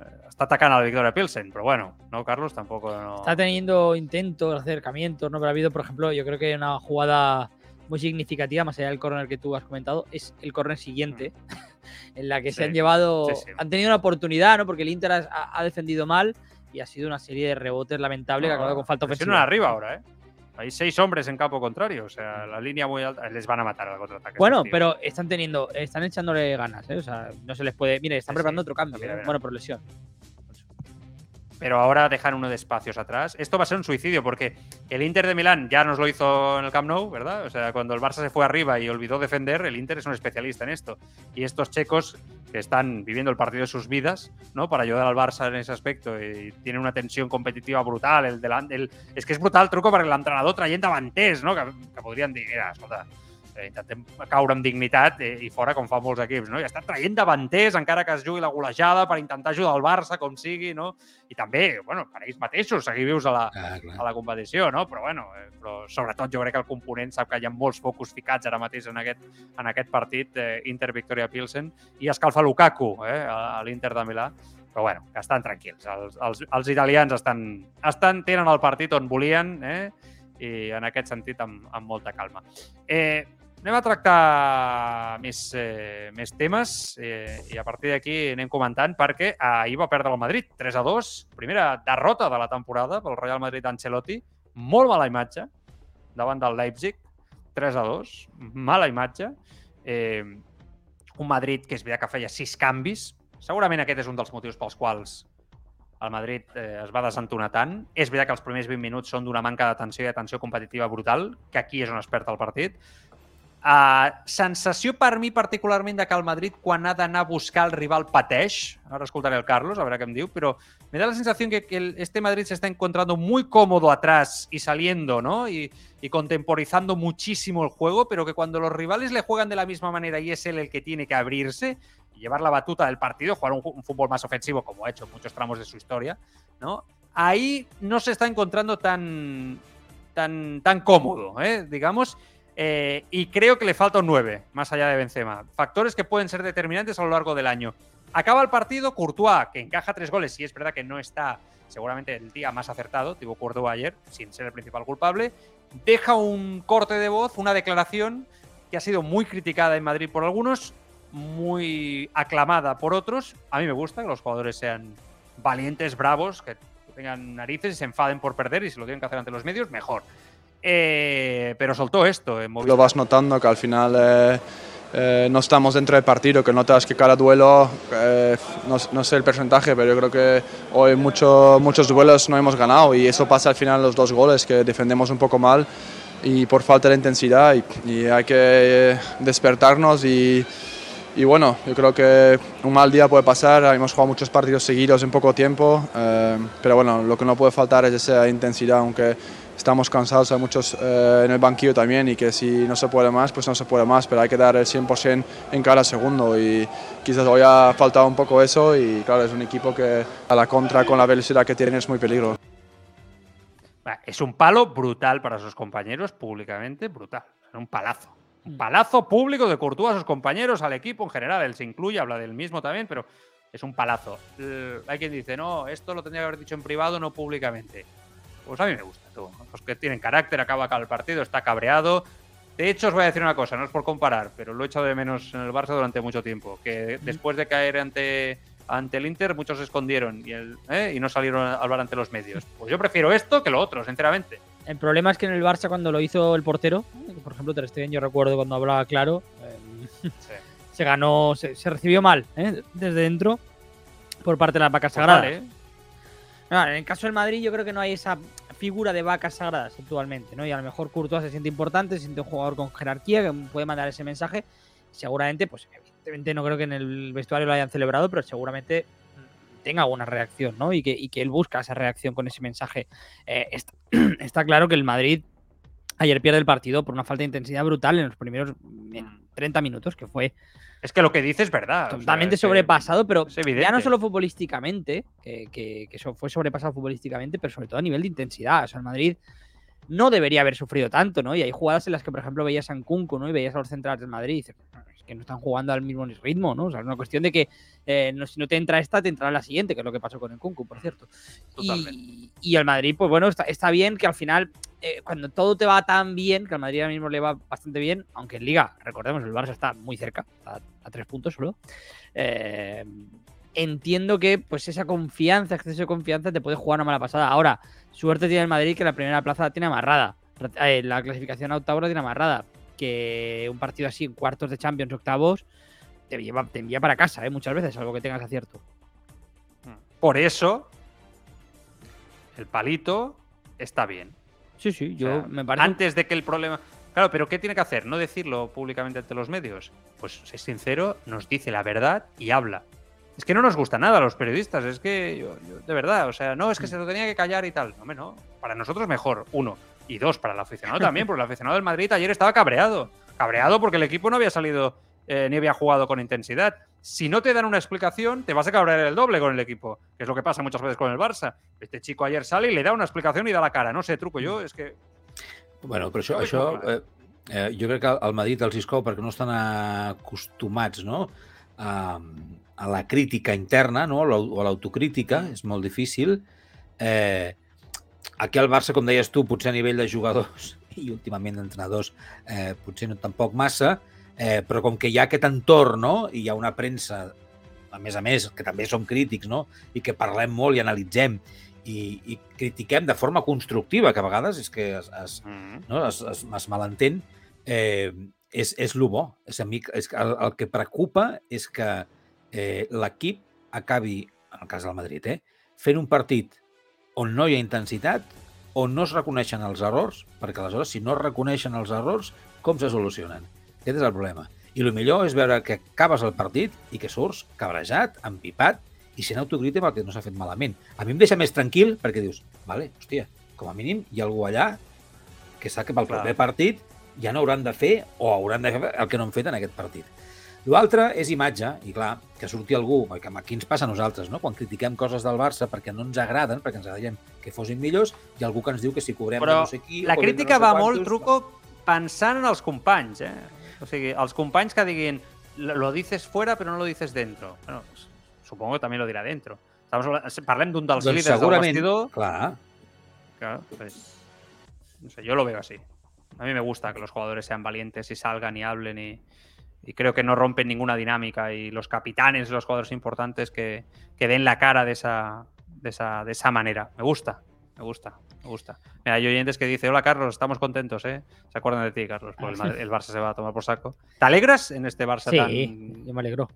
eh, està atacant al Victoria Pilsen, però bueno, no, Carlos? Tampoco no... Está teniendo intentos, acercamientos, ¿no? Pero ha habido, por ejemplo, yo creo que una jugada muy significativa, más allá del córner que tú has comentado, es el córner siguiente, en la que Sí, se han llevado, sí, sí. han tenido una oportunidad, ¿no? Porque el Inter ha, ha defendido mal y ha sido una serie de rebotes lamentables que ha acabado con falta ofensiva. arriba ahora, ¿eh? Hay seis hombres en campo contrario, o sea, la línea muy alta. Les van a matar al contraataque. Bueno, pero están teniendo, están echándole ganas, ¿eh? O sea, no se les puede. Mire, están preparando otro cambio, Mira, ¿eh? mira. bueno, por lesión. Pero ahora dejan uno de espacios atrás. Esto va a ser un suicidio porque el Inter de Milán ya nos lo hizo en el Camp Nou, ¿verdad? O sea, cuando el Barça se fue arriba y olvidó defender, el Inter es un especialista en esto. Y estos checos que están viviendo el partido de sus vidas, ¿no? Para ayudar al Barça en ese aspecto y tienen una tensión competitiva brutal. El, el, és que és brutal el truco perquè l'entrenador traient davanters, no? Que, que podrien dir, mira, intentem caure amb dignitat eh, i fora com fan molts equips, no? I està traient davanters encara que es jugui la golejada per intentar ajudar el Barça com sigui, no? I també, bueno, per ells mateixos seguir vius a la, Ah, clar. a la competició, no? Però bueno, eh, però sobretot jo crec que el component sap que hi ha molts focus ficats ara mateix en aquest, en aquest partit eh, Inter-Victoria Pilsen i escalfa Lukaku eh, a, a l'Inter de Milà però bueno, que estan tranquils. Els, els, els italians estan, estan, tenen el partit on volien eh? i en aquest sentit amb, amb molta calma. Eh, anem a tractar més, eh, més temes eh, i a partir d'aquí anem comentant perquè ahir va perdre el Madrid 3 a 2, primera derrota de la temporada pel Real Madrid Ancelotti, molt mala imatge davant del Leipzig, 3 a 2, mala imatge. Eh, un Madrid que és veritat que feia sis canvis, segurament aquest és un dels motius pels quals el Madrid eh, es va desentonar tant. És veritat que els primers 20 minuts són d'una manca d'atenció i atenció competitiva brutal, que aquí és on es perd el partit. Uh, sensació per mi particularment de que el Madrid quan ha d'anar a buscar el rival pateix, ahora escoltaré el Carlos, a veure què em diu, però me da la sensación que, que este Madrid se está encontrando muy cómodo atrás y saliendo, ¿no? Y, y contemporizando muchísimo el juego, pero que cuando los rivales le juegan de la misma manera y es él el que tiene que abrirse y llevar la batuta del partido, jugar un, un fútbol más ofensivo como ha hecho en muchos tramos de su historia, ¿no? Ahí no se está encontrando tan, tan, tan cómodo, ¿eh? digamos. Eh, y creo que le falta un 9, más allá de Benzema. Factores que pueden ser determinantes a lo largo del año. Acaba el partido Courtois, que encaja tres goles, y es verdad que no está seguramente el día más acertado, tipo Courtois ayer, sin ser el principal culpable. Deja un corte de voz, una declaración que ha sido muy criticada en Madrid por algunos, muy aclamada por otros. A mí me gusta que los jugadores sean valientes, bravos, que tengan narices y se enfaden por perder y si lo tienen que hacer ante los medios, mejor. Eh, pero soltó esto en. Lo vas notando que al final eh, eh, no estamos dentro del partido, que notas que cada duelo, eh, no, no sé el porcentaje, pero yo creo que hoy mucho- muchos duelos no hemos ganado y eso pasa al final los dos goles, que defendemos un poco mal y por falta de intensidad y, y hay que eh, despertarnos y, y bueno, yo creo que un mal día puede pasar, hemos jugado muchos partidos seguidos en poco tiempo, eh, pero bueno, lo que no puede faltar es esa intensidad, aunque estamos cansados, hay muchos eh, en el banquillo también y que si no se puede más, pues no se puede más, pero hay que dar el 100% en cada segundo y quizás hoy ha faltado un poco eso y claro, es un equipo que a la contra con la velocidad que tiene es muy peligroso. Es un palo brutal para sus compañeros, públicamente, brutal. Un palazo. Un palazo público de Courtois a sus compañeros, al equipo en general. Él se incluye, habla del mismo también, pero es un palazo. Hay quien dice, no, esto lo tendría que haber dicho en privado, no públicamente. Pues a mí me gusta, tú. ¿no? Los que tienen carácter, acaba acá el partido, está cabreado. De hecho, os voy a decir una cosa, no es por comparar, pero lo he echado de menos en el Barça durante mucho tiempo. Que después de caer ante, ante el Inter, muchos se escondieron y, el- ¿eh? y no salieron a hablar ante los medios. (laughs) Pues yo prefiero esto que lo otro, sinceramente. El problema es que en el Barça cuando lo hizo el portero, por ejemplo Ter Stegen, yo recuerdo cuando hablaba claro, eh, (laughs) se ganó, se, se recibió mal ¿eh? desde dentro por parte de las vacas Pues sagradas. vale, en el caso del Madrid yo creo que no hay esa figura de vacas sagradas actualmente, ¿no? Y a lo mejor Courtois se siente importante, se siente un jugador con jerarquía que puede mandar ese mensaje. Seguramente, pues evidentemente no creo que en el vestuario lo hayan celebrado, pero seguramente mm, tenga alguna reacción, ¿no? Y que, y que él busca esa reacción con ese mensaje. Eh, (clears throat) está, claro que el Madrid ayer pierde el partido por una falta de intensidad brutal en los primeros 30 minutos, que fue Es que lo que dice es verdad. o sea, totalmente que sobrepasado, pero ya no solo futbolísticamente, que, que- que eso fue sobrepasado futbolísticamente, pero sobre todo a nivel de intensidad. O sea, el Madrid no debería haber sufrido tanto, ¿no? Y hay jugadas en las que, por ejemplo, veías a Nkunku, ¿no? Y veías a los centrales del Madrid y dices, "No, es que no están jugando al mismo ritmo, ¿no? O sea, es una cuestión de que eh, no, si no te entra esta, te entrará la siguiente, que es lo que pasó con Nkunku, por cierto. Y, y el Madrid, pues bueno, está, está bien que al final, eh, cuando todo te va tan bien, que al Madrid ahora mismo le va bastante bien, aunque en Liga, recordemos, el Barça está muy cerca, está a tres puntos solo. eh, entiendo que pues esa confianza, exceso de confianza, te puede jugar una mala pasada. Ahora, suerte tiene el Madrid que la primera plaza la tiene amarrada. La clasificación a octavos la tiene amarrada. Que un partido así en cuartos de Champions, octavos, te, lleva, te envía para casa, ¿eh? muchas veces, algo que tengas acierto. Por eso, el palito está bien. Sí, sí, O yo sea, me parece. Antes de que el problema. Claro, pero ¿qué tiene que hacer? ¿No decirlo públicamente ante los medios? Pues es sincero, nos dice la verdad y habla. Es que no nos gusta nada a los periodistas, es que yo, yo- de verdad, o sea, no, es que se lo tenía que callar y tal. No, hombre, no. Para nosotros mejor, uno. Y dos, para el aficionado también, porque el aficionado del Madrid ayer estaba cabreado. cabreado porque el equipo no había salido eh, ni había jugado con intensidad. Si no te dan una explicación, te vas a cabrear el doble con el equipo, que es lo que pasa muchas veces con el Barça. Este chico ayer sale y le da una explicación y da la cara. No sé, truco yo, és que... Bueno, però això, això eh, eh, jo crec que al Madrid els Iscou, perquè no estan acostumats no? a, a la crítica interna no? o a l'autocrítica, és molt difícil. Eh, aquí al Barça, com deies tu, potser a nivell de jugadors (laughs) i últimament d'entrenadors, eh, potser no tampoc massa, eh, però com que hi ha aquest entorn no? i hi ha una premsa, a més a més, que també som crítics no? i que parlem molt i analitzem i, i critiquem de forma constructiva, que a vegades és que es, es, Mm. no? es, es, es malentén, eh, és, és el bo. És, a mi, és que el, el que preocupa és que eh, l'equip acabi, en el cas del Madrid, eh, fent un partit on no hi ha intensitat, on no es reconeixen els errors, perquè aleshores, si no es reconeixen els errors, com se solucionen? Aquest és el problema. I el millor és veure que acabes el partit i que surts cabrejat, empipat i sent autocrític perquè no s'ha fet malament. A mi em deixa més tranquil perquè dius, vale, hòstia, com a mínim hi ha algú allà que sap que pel Clar. proper partit ja no hauran de fer o hauran de fer el que no han fet en aquest partit. L'altre és imatge, i clar, que surti algú, perquè aquí ens passa a nosaltres, no? quan critiquem coses del Barça perquè no ens agraden, perquè ens agradaria que fossin millors, ha algú que ens diu que si cobrem Però no sé qui... La crítica no sé va quantos, molt, truco, pensant en els companys, eh? O sigui, els companys que diguin lo dices fuera però no lo dices dentro. Bueno, supongo que també lo dirà dentro. Estamos, parlem d'un dels Doncs líders del vestidor. clar, Claro, pues, no sé, yo lo veo así. A mí me gusta que los jugadores sean valientes y salgan y hablen y, y creo que no rompen ninguna dinámica y los capitanes, los jugadores importantes que, que den la cara de esa, de, esa, de esa manera. Me gusta, me gusta, me gusta. Mira, hay oyentes que dicen, hola Carlos, estamos contentos, ¿eh? Se acuerdan de ti, Carlos, porque el, Barça se va a tomar por saco. ¿Te alegras en este Barça Sí, tan... yo me alegro.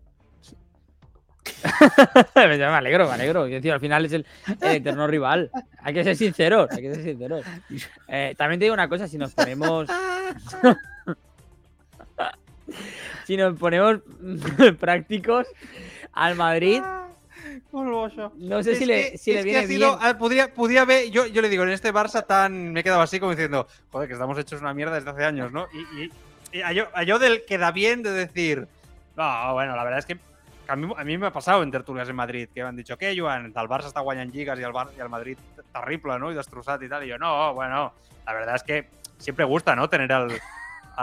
(laughs) yo me alegro, me alegro. Yo, tío, al final es el, el eterno rival. Hay que ser sinceros, hay que ser sinceros. (laughs) Eh, también te digo una cosa, si nos ponemos... (laughs) (laughs) si nos ponemos (laughs) prácticos al Madrid, no sé si le, si le viene bien. ah, podría, podría ver, yo, yo le digo, en este Barça tan. Me he quedado así como diciendo, joder, que estamos hechos una mierda desde hace años, ¿no? Y, y, y a, yo, a yo del queda bien de decir, no, bueno, la verdad es que a mí, a mí me ha pasado en tertulias en Madrid, que me han dicho, ¿qué, Joan? El Barça está guanyant lligas y al, Bar, y al Madrid terrible, ¿no? Y destrossat y tal. Y yo, no, bueno, la verdad es que siempre gusta, ¿no? Tener al,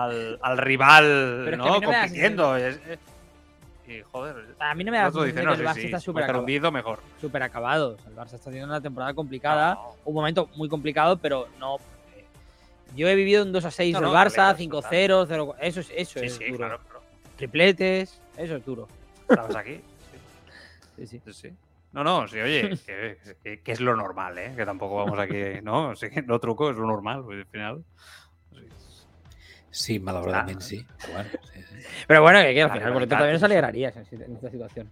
al, al rival, Pero ¿no? no Compitiendo. Es- es- y joder, A mí no me da la sensación no, que sí, el Barça sí, está súper acabado. hundido, mejor. súper acabado. O sea, el Barça está teniendo una temporada complicada. No. Un momento muy complicado, pero no. eh, Yo he vivido un 2 a 6 No, del Barça, alegres, 5-0, 0 Eso es, eso Sí, es sí, duro. claro, claro. Tripletes, eso es duro. Estabas aquí. Sí, sí. Sí, sí. No, no, sí, oye, (laughs) que, que- es lo normal, ¿eh? Que tampoco vamos aquí, ¿no? Sí, no truco, es lo normal, pues, al final. Sí. malauradament Ah. sí. Bueno, sí, sí. Pero bueno, que, que al final, también sí. alegrarías en, esta situación.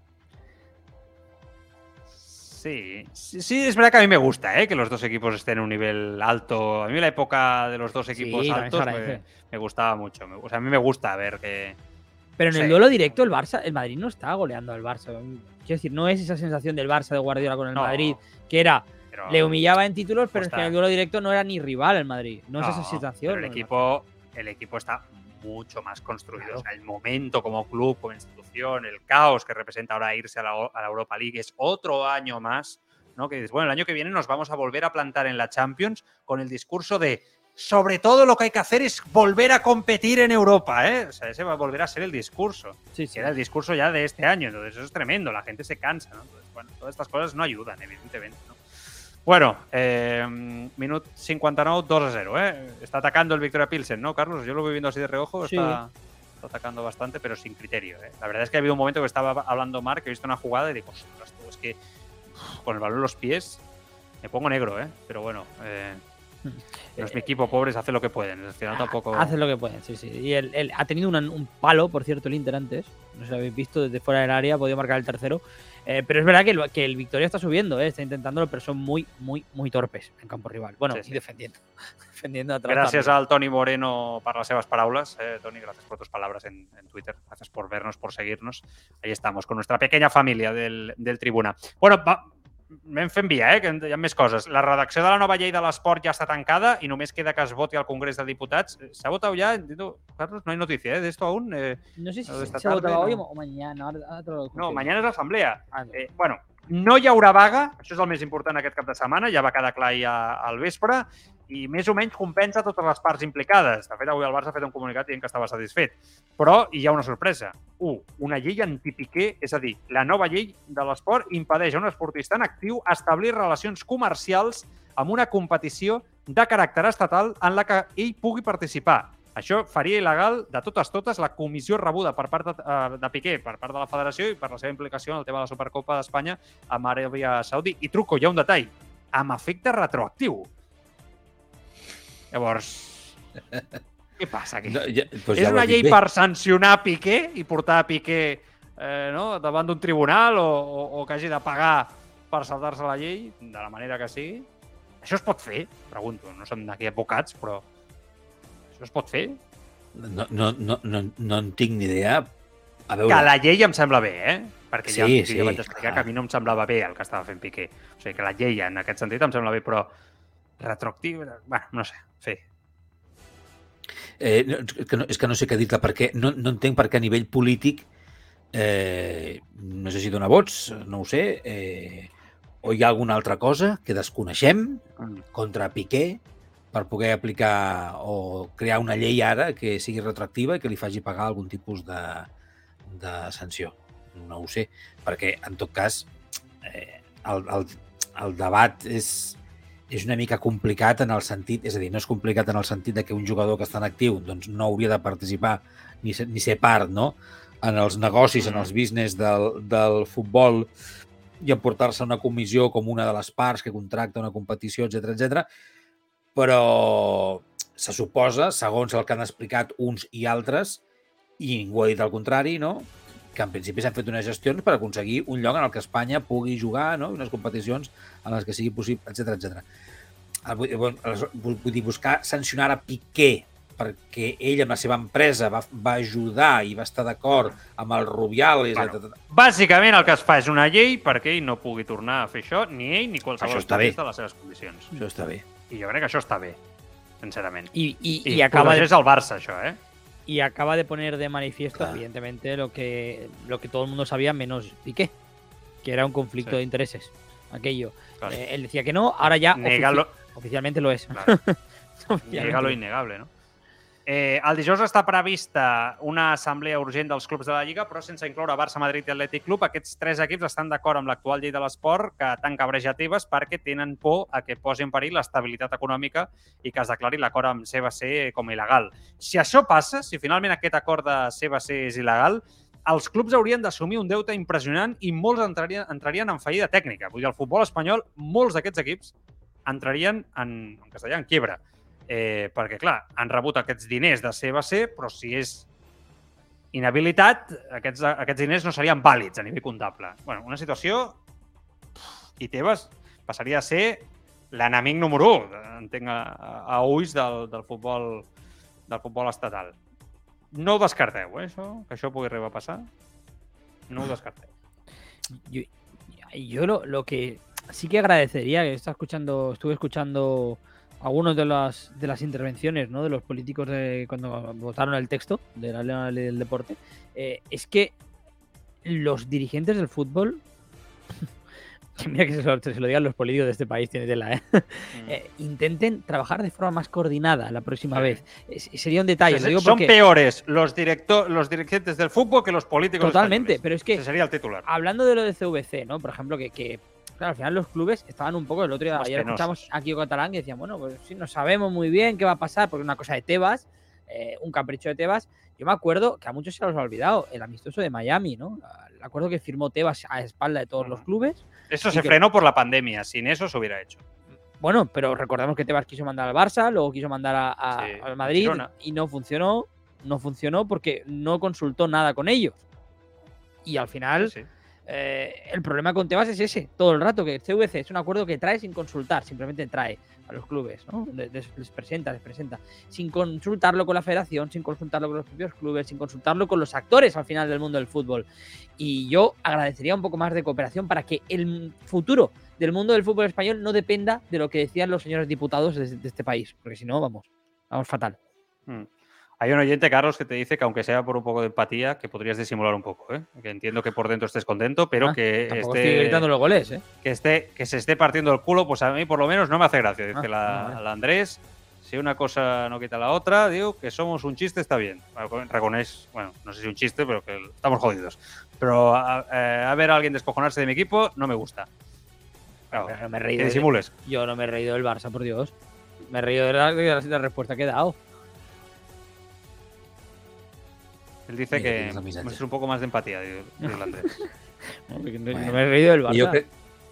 Sí, sí, sí, es verdad que a mí me gusta, ¿eh? Que los dos equipos estén en un nivel alto. A mí la época de los dos equipos Sí, se altos me, gustaba mucho. O sea, a mí me gusta ver que... Pero en el duelo directo, el Barça, el Madrid no está goleando al Barça. Quiero decir, no es esa sensación del Barça de Guardiola con el No, Madrid, que era, pero- le humillaba en títulos, pero es que está. en el duelo directo no era ni rival el Madrid. No, es esa No, situación. pero el ¿no? equipo, el equipo está mucho más construido. Claro. O sea, el momento como club, como institución, el caos que representa ahora irse a la, a la Europa League es otro año más. ¿no? Que dices, bueno, el año que viene nos vamos a volver a plantar en la Champions con el discurso de sobre todo lo que hay que hacer es volver a competir en Europa, ¿eh? O sea, ese va a volver a ser el discurso. Sí, Que sí. era el discurso ya de este año. Entonces, eso es tremendo. La gente se cansa, ¿no? Entonces, bueno, todas estas cosas no ayudan, evidentemente, ¿no? Bueno, eh, minut 59, 2 a 0, ¿eh? Está atacando el Victoria Pilsen, ¿no, Carlos? Yo lo voy viendo así de reojo. Sí. Está, está atacando bastante, pero sin criterio, ¿eh? La verdad es que ha habido un momento que estaba hablando Mark, he visto una jugada y digo, ostras, tú, es que con el balón en los pies me pongo negro, ¿eh? Pero bueno, eh, no es mi (laughs) equipo, pobres, hace lo que pueden. Al final tampoco... (laughs) Hacen lo que pueden, sí, sí. Y él, él ha tenido una- un palo, por cierto, el Inter antes. No sé si lo habéis visto, desde fuera del área ha podido marcar el tercero. Eh, pero es verdad que el, que el Victoria está subiendo, eh, está intentándolo, pero son muy, muy, muy torpes en campo rival. Bueno, Sí, y defendiendo. (laughs) defendiendo atrás. También. al Toni Moreno per les seves paraules. Eh, Toni, gracias por tus palabras en, en Twitter. Gracias por vernos, por seguirnos. Ahí estamos, con nuestra pequeña familia del, del Tribuna. Bueno, va, anem fent via, eh, que hi ha més coses. La redacció de la nova llei de l'esport ja està tancada i només queda que es voti al Congrés de Diputats. S'ha votat ja? Carlos? No hay noticia ¿eh? de esto aún. Eh, No sé si se tarde, hoy no. o mañana. Ahora, ahora no, mañana és l'assemblea. Ah, Eh, bueno, no hi haurà vaga, això és el més important aquest cap de setmana, ja va quedar clar ahir al vespre, i més o menys compensa totes les parts implicades. De fet, avui el Barça ha fet un comunicat dient que estava satisfet. Però hi ha una sorpresa. Un, una llei antipiquer, és a dir, la nova llei de l'esport impedeix a un esportista en actiu establir relacions comercials amb una competició de caràcter estatal en la que ell pugui participar. Això faria il·legal de totes totes la comissió rebuda per part de, eh, de Piqué, per part de la federació i per la seva implicació en el tema de la Supercopa d'Espanya amb Aràbia Saudí. I truco, hi ha un detall, amb efecte retroactiu. Llavors, (laughs) què passa aquí? No, ja, doncs és ja ho una llei bé. per sancionar Piqué i portar a Piqué eh, no, davant d'un tribunal o, o, o que hagi de pagar per saltar-se la llei, de la manera que sigui. Això es pot fer? Pregunto. No som d'aquí advocats, però això es pot fer? No, no, no, no, no en tinc ni idea. A veure, Que la llei em sembla bé, eh? Perquè ja, Sí, ja sí, vaig explicar clar. que a mi no em semblava bé el que estava fent Piqué. O sigui, que la llei en aquest sentit em sembla bé, però retroactiu... Bueno, no sé. Sí. Eh, no, és, que no, és que no sé què dir-te, perquè no, no entenc per què a nivell polític eh, no sé si dona vots, no ho sé, eh, o hi ha alguna altra cosa que desconeixem Mm. contra Piqué per poder aplicar o crear una llei ara que sigui retroactiva i que li faci pagar algun tipus de, de sanció. No ho sé, perquè en tot cas eh, el, el, el debat és, és una mica complicat en el sentit, és a dir, no és complicat en el sentit de que un jugador que està en actiu doncs, no hauria de participar ni ser, ni ser part no? en els negocis, en els business del, del futbol i emportar-se una comissió com una de les parts que contracta una competició, etc etc. però se suposa, segons el que han explicat uns i altres, i ningú ha dit el contrari, no? que en principi s'han fet unes gestions per aconseguir un lloc en el que Espanya pugui jugar, no? unes competicions en les que sigui possible, etc etc. Vull, dir, buscar sancionar a Piqué perquè ell amb la seva empresa va, va ajudar i va estar d'acord amb el Rubiales... Bueno, Bàsicament el que es fa és una llei perquè ell no pugui tornar a fer això, ni ell ni qualsevol a les seves condicions. això està bé. I jo crec que això està bé, sincerament. Y, y, acaba de, el Barça, això, eh? y acaba de poner de manifiesto, Claro. evidentemente, lo que, lo que todo el mundo sabía, menos Piqué, que era un conflicto Sí. de intereses. Aquello. Claro. Eh, él decía que no, ahora ya ofici- oficialmente lo es. claro, (laughs) Oficialmente nega lo lo es. innegable, no? Eh, el dijous està prevista una assemblea urgent dels clubs de la Lliga, però sense incloure Barça, Madrid i Atlètic Club. Aquests tres equips estan d'acord amb l'actual llei de l'esport que tanca breja Tebas perquè tenen por a que posi en perill l'estabilitat econòmica i que es declari l'acord amb CBC com a il·legal. Si això passa, si finalment aquest acord de CBC és il·legal, els clubs haurien d'assumir un deute impressionant i molts entrarien, entrarien en fallida tècnica. Vull dir, el futbol espanyol, molts d'aquests equips entrarien en, en castellà, en quiebra. Eh, perquè, clar, han rebut aquests diners de CBC, però si és inhabilitat, aquests, aquests diners no serien vàlids a nivell comptable. bueno, una situació... I Tebas passaria a ser l'enemic número 1, entenc, a, a ulls del, del, futbol, del futbol estatal. No ho descarteu, eh, això? Que això pugui arribar a passar? No ho descarteu. Yo, yo lo, lo que sí que agradecería, que está escuchando, estuve escuchando algunas de las de las intervenciones ¿no? de los políticos de cuando votaron el texto de la ley del deporte, eh, es que los dirigentes del fútbol, que (laughs) mira que se lo, se lo digan los políticos de este país, tiene tela, ¿eh? Eh, intenten trabajar de forma más coordinada la próxima Sí. vez. Sería un detalle, digo Son porque peores los, directo, los dirigentes del fútbol que los políticos totalmente, españoles. pero es que Ese sería el titular. hablando de lo de CVC, ¿no? Por ejemplo, que, que, claro, al final los clubes estaban un poco, el otro día, Más ayer penosos. escuchamos a Kiko Catalán que decían, bueno, pues sí, no sabemos muy bien qué va a pasar, porque una cosa de Tebas, eh, un capricho de Tebas. Yo me acuerdo que a muchos se los ha olvidado, el amistoso de Miami, ¿no? El acuerdo que firmó Tebas a espalda de todos los clubes. Eso y se que- frenó por la pandemia. Sin eso se hubiera hecho. Bueno, pero recordamos que Tebas quiso mandar al Barça, luego quiso mandar a, a- Sí, al Madrid Girona. y no funcionó. No funcionó porque no consultó nada con ellos. Y al final, Sí, sí. Eh, el problema con Tebas es ese, todo el rato, que el CVC es un acuerdo que trae sin consultar, simplemente trae a los clubes, ¿no? Les, les- presenta, les presenta, sin consultarlo con la federación, sin consultarlo con los propios clubes, sin consultarlo con los actores al final del mundo del fútbol. Y yo agradecería un poco más de cooperación para que el futuro del mundo del fútbol español no dependa de lo que decían los señores diputados de, de este país, porque si no, vamos, vamos fatal. Mm. Hay un oyente, Carlos, que te dice que aunque sea por un poco de empatía, que podrías disimular un poco, ¿eh? Que entiendo que por dentro estés contento, pero Ah, que esté, gritando los goles, ¿eh? que esté que se esté partiendo el culo, pues a mí por lo menos no me hace gracia. Dice Ah, la, la Andrés, si una cosa no quita la otra, digo que somos un chiste, está bien. Reconeix, bueno, no sé si un chiste, pero que estamos jodidos. Pero a, eh, a ver a alguien descojonarse de mi equipo no me gusta. Claro, no me he que reído. de- disimules. Yo no me he reído del Barça, por Dios. Me he reído de la- de la respuesta que he dado. Él dice Mira, que es un poco más de empatía, diu, diu l'Andrés. No, Bueno. me he reído del Barça. Jo crec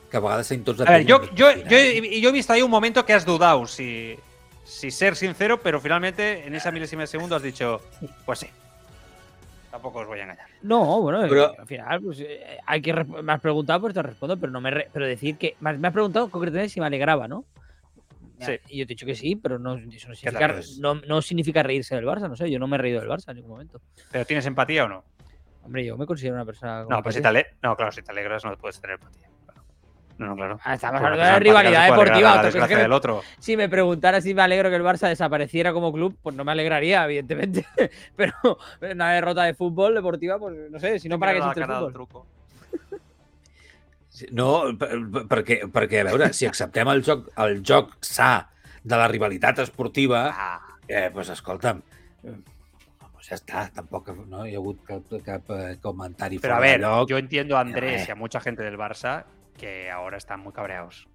que a vegades tots A ver, yo, dependents, yo, al final. yo, he- yo he visto ahí un momento que has dudado si, si ser sincero, pero finalmente en esa milésima de segundo has dicho, pues sí. Tampoco os voy a engañar. No, bueno, Pero- eh, al final, pues eh, hay que me has preguntado, pues te respondo, pero no me re- pero decir que me has, me has preguntado concretamente si me alegraba, ¿no? Sí. Y yo te he dicho que sí, pero no, eso no significa, no, no significa reírse del Barça, no sé, yo no me he reído del Barça en ningún momento. ¿Pero tienes empatía o no? Hombre, yo me considero una persona. No, pues si te, no, claro, si te alegras no puedes tener empatía. Claro. No, no, claro. Ah, estamos hablando de rivalidad deportiva. La ¿tú crees desgracia que del otro. Si me preguntara si me alegro que el Barça desapareciera como club, pues no me alegraría, evidentemente. (laughs) Pero una derrota de fútbol deportiva, pues no sé, si no para la existe el fútbol. truco. Sí, No, per- per- perquè, perquè, a veure, si acceptem el joc, el joc sa de la rivalitat esportiva, Ah, eh, pues, escolta'm, eh, pues ja està, tampoc no hi ha hagut cap, cap eh, comentari pero a fora de ver, lloc. yo entiendo a Andrés Eh. y a mucha gente del Barça que ahora están muy cabreados.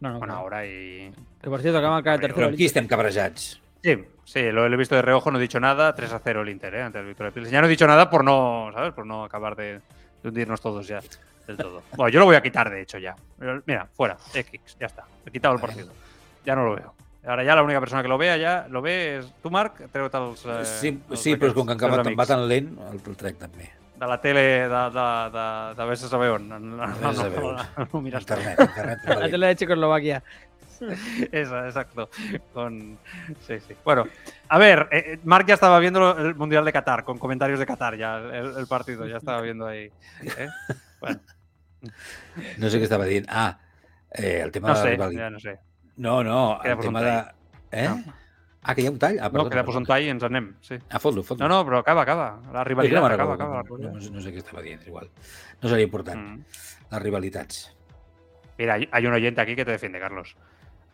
No, no, Bueno, claro. ahora y Que por cierto, acaba Pero tercero. Però amb qui estem cabrejats? Sí, sí, lo, he visto de reojo, no he dicho nada. 3 a 0 el Inter, ¿eh? Ante el Victoria Pilsen. Ya no he dicho nada por no, ¿sabes? Por no acabar de, de hundirnos todos ya del todo. Bueno, yo lo voy a quitar, de hecho, ya. Mira, fuera, X, ya está. He quitado el partido. Ya no lo veo. Ahora ya la única persona que lo vea ya lo ve és tu, Marc, els, eh, Sí, els sí però és com que encara va amics. tan lent, el, el trec també. De la tele de, de, de, de vés a saber on. No, no, no, no, no, no mires Internet, internet. va La tele de Checoslovaquia. (laughs) Esa, exacto. Con... Sí, sí. Bueno, a ver, eh, eh, Marc ya estaba viendo el Mundial de Qatar, con comentarios de Qatar, ya el, el partido, ya estaba viendo ahí. ¿eh? Bueno, No sé què estava dient. Ah, eh, el tema no de la sé, rivalitat. ja no sé. No, no, Queda el tema de... Eh? Ah, que hi ha un tall? Ah, No, perdona, que le puso un tall i ens anem, sí. Ah, fot-lo, fot-lo. No, no, però acaba, acaba. La rivalitat no me'n acaba, recordo, acaba. no, no, no sé què estava dient, igual. No seria important, Mm. les rivalitats. Mira, hay un oyente aquí que te defiende, Carlos.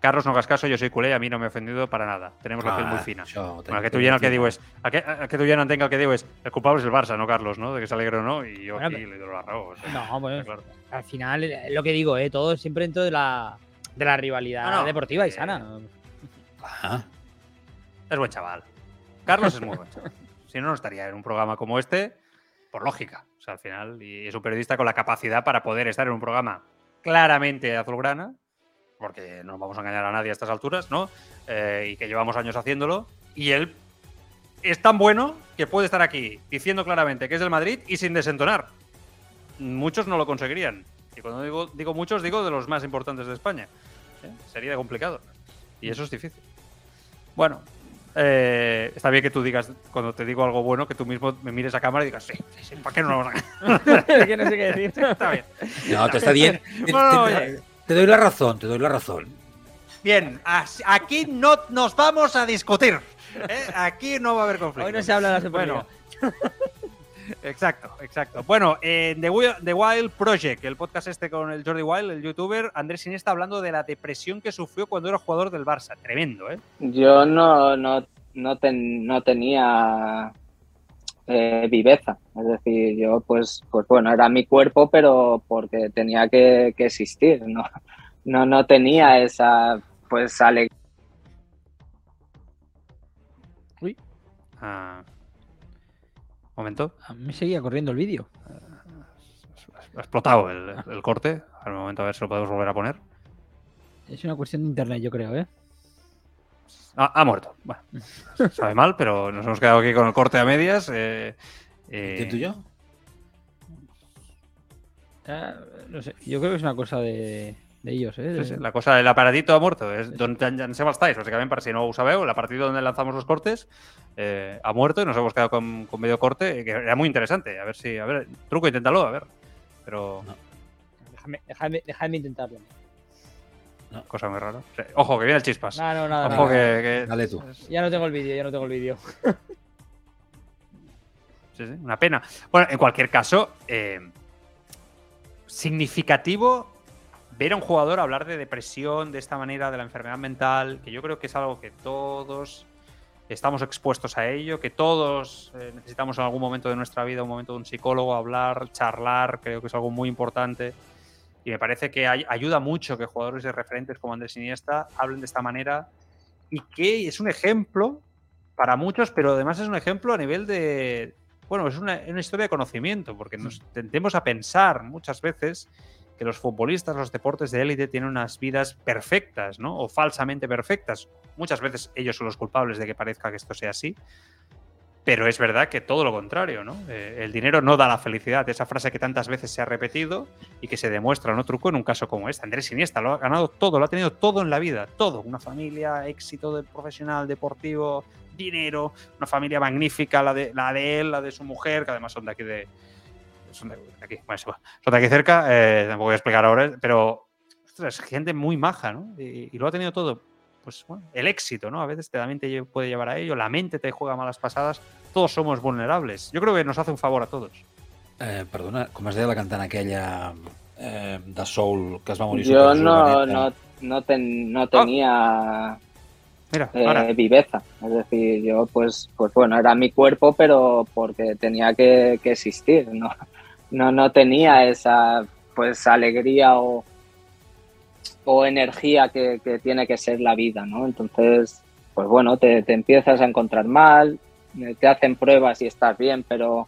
Carlos, no hagas caso, yo soy culé y a mí no me he ofendido para nada. Tenemos la piel muy fina. Ah, Això, Bueno, que tu gent el que diu és... El que, el que tu gent entenc el que diu és el culpable és el Barça, no Carlos, ¿no? De que se alegre o no, y yo aquí le doy la razón. o sea, No, bueno, claro. al final, eh, lo que digo, ¿eh? todo siempre dentro de la, de la rivalidad No, no, deportiva y eh, sana. Ah, Es buen chaval. Carlos es muy buen chaval. (laughs) Si no, no estaría en un programa como este, por lógica. O sea, al final, y es un periodista con la capacidad para poder estar en un programa claramente azulgrana, porque no vamos a engañar a nadie a estas alturas, ¿no? Eh, y que llevamos años haciéndolo. Y él es tan bueno que puede estar aquí diciendo claramente que es del Madrid y sin desentonar. Muchos no lo conseguirían. Y cuando digo, digo muchos, digo de los más importantes de España. ¿eh? Sería complicado. Y eso es difícil. Bueno, eh, está bien que tú digas, cuando te digo algo bueno, que tú mismo me mires a cámara y digas, sí, sí, sí, ¿para qué no lo vamos a (laughs) que no sé qué decir. (laughs) Está bien. no, t'està dient... Te, Bueno, te, doy la razón, te doy la razón. Bien, aquí no nos vamos a discutir. ¿eh? Aquí no va a haber conflicto. Hoy no se habla de la Superliga. Bueno, (laughs) exacto, exacto. Bueno, en The Wild Project, el podcast este con el Jordi Wild, el youtuber, Andrés Iniesta hablando de la depresión que sufrió cuando era jugador del Barça. Tremendo, ¿eh? Yo no, no, no, ten- no tenía eh, viveza. Es decir, yo pues, pues bueno, era mi cuerpo, pero porque tenía que, que existir. No, no, no tenía esa pues alegría. Ah, momento. A mí seguía corriendo el vídeo. Ha explotado el, el corte. Al momento a ver si lo podemos volver a poner. Es una cuestión de internet, yo creo, ¿eh? Ah, ha muerto. Bueno, sabe mal, pero nos hemos quedado aquí con el corte a medias. Eh, eh, Intento jo? Ah, no sé, yo creo que es una cosa de, de ellos, ¿eh? Sí, sí, La cosa, el aparatito ha muerto. És d'on llancem els talls, bàsicament, per si no ho sabeu. El aparatito donde lanzamos los cortes eh, ha muerto y nos hemos quedado con, con medio corte, que era muy interesante. A ver si, a ver, truco, inténtalo, a ver. Pero, Déjame, déjame, déjame intentarlo. Cosa muy rara. Sí, Ojo, que viene el chispas. No, no, nada. Ojo nada. que, que- Dale tú. Ya no tengo el vídeo, ya no tengo el vídeo. (laughs) sí, sí, una pena. Bueno, en cualquier caso, eh, significativo ver a un jugador hablar de depresión de esta manera, de la enfermedad mental, que yo creo que es algo que todos estamos expuestos a ello, que todos eh, necesitamos en algún momento de nuestra vida un momento de un psicólogo, hablar, charlar, creo que es algo muy importante. Y me parece que ay- ayuda mucho que jugadores de referentes como Andrés Iniesta hablen de esta manera y que es un ejemplo para muchos, pero además es un ejemplo a nivel de. Bueno, es una, una historia de conocimiento, porque nos tendemos a pensar muchas veces que los futbolistas, los deportes de élite tienen unas vidas perfectas, ¿no? O falsamente perfectas. Muchas veces ellos son los culpables de que parezca que esto sea así. Pero es verdad que todo lo contrario, ¿no? Eh, el dinero no da la felicidad. Esa frase que tantas veces se ha repetido y que se demuestra, ¿no? Truco en un caso como este. Andrés Iniesta lo ha ganado todo, lo ha tenido todo en la vida. Todo. Una familia, éxito de profesional, deportivo, dinero, una familia magnífica, la de, la de él, la de su mujer, que además son de aquí de. Son de, aquí, bueno, son de aquí cerca, eh, tampoco voy a explicar ahora, pero ostras, gente muy maja, ¿no? Y lo ha tenido todo. Pues bueno, el éxito, ¿no? A veces te, también te puede llevar a ello, la mente te juega malas pasadas, todos somos vulnerables. Yo creo que nos hace un favor a todos. Eh, perdona, com es deia la cantant aquella eh, de Soul que es va morir Yo super no, no, no, ten- no tenía Mira, eh, viveza. Es decir, yo pues, pues bueno, era mi cuerpo, pero porque tenía que, que existir. No, (laughs) no, no tenía esa pues alegría o, o energía que, tiene que ser la vida, ¿no? Entonces, pues bueno, te, empiezas a encontrar mal, eh, te hacen pruebas y estás bien, pero,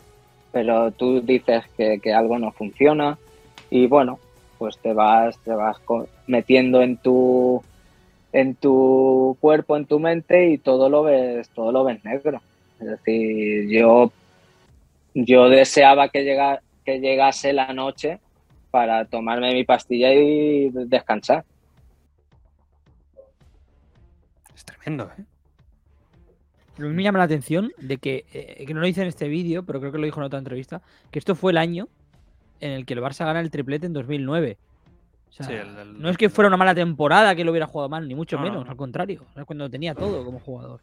pero tú dices que, algo no funciona y bueno, pues te vas, te vas metiendo en tu en tu cuerpo, en tu mente y todo lo ves, todo lo ves negro. Es decir, yo, yo deseaba que, llega, que llegase la noche para tomarme mi pastilla y descansar. Es tremendo, ¿eh? A mí me llama la atención de que, eh, que no lo dice en este vídeo, pero creo que lo dijo en otra entrevista, que esto fue el año en el que el Barça gana el triplete en 2009. O sea, Sí, el- el- no es que fuera una mala temporada que lo hubiera jugado mal, ni mucho No, no, menos, no. al contrario. Es cuando tenía todo como jugador.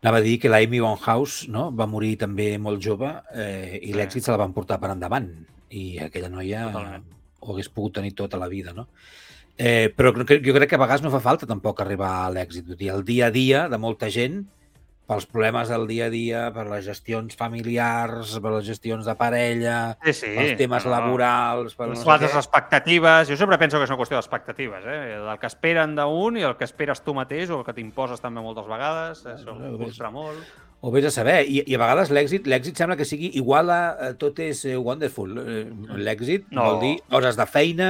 Anava a dir que l'Amy Winehouse no? va morir també molt jove eh, i l'èxit se la van portar per endavant i aquella noia Totalment. ho hagués pogut tenir tota la vida, no? Eh, però jo crec que a vegades no fa falta tampoc arribar a l'èxit. El dia a dia de molta gent, pels problemes del dia a dia, per les gestions familiars, per les gestions de parella, Sí, sí. els temes no, no. laborals... Per no Les sé faltes què. expectatives. Jo sempre penso que és una qüestió d'expectatives, eh? El que esperen d'un i el que esperes tu mateix o el que t'imposes també moltes vegades. Això ves. frustra molt. Ho vés a saber. I, i a vegades l'èxit l'èxit sembla que sigui igual a, a tot és eh, wonderful. Eh, L'èxit No. vol dir hores de feina,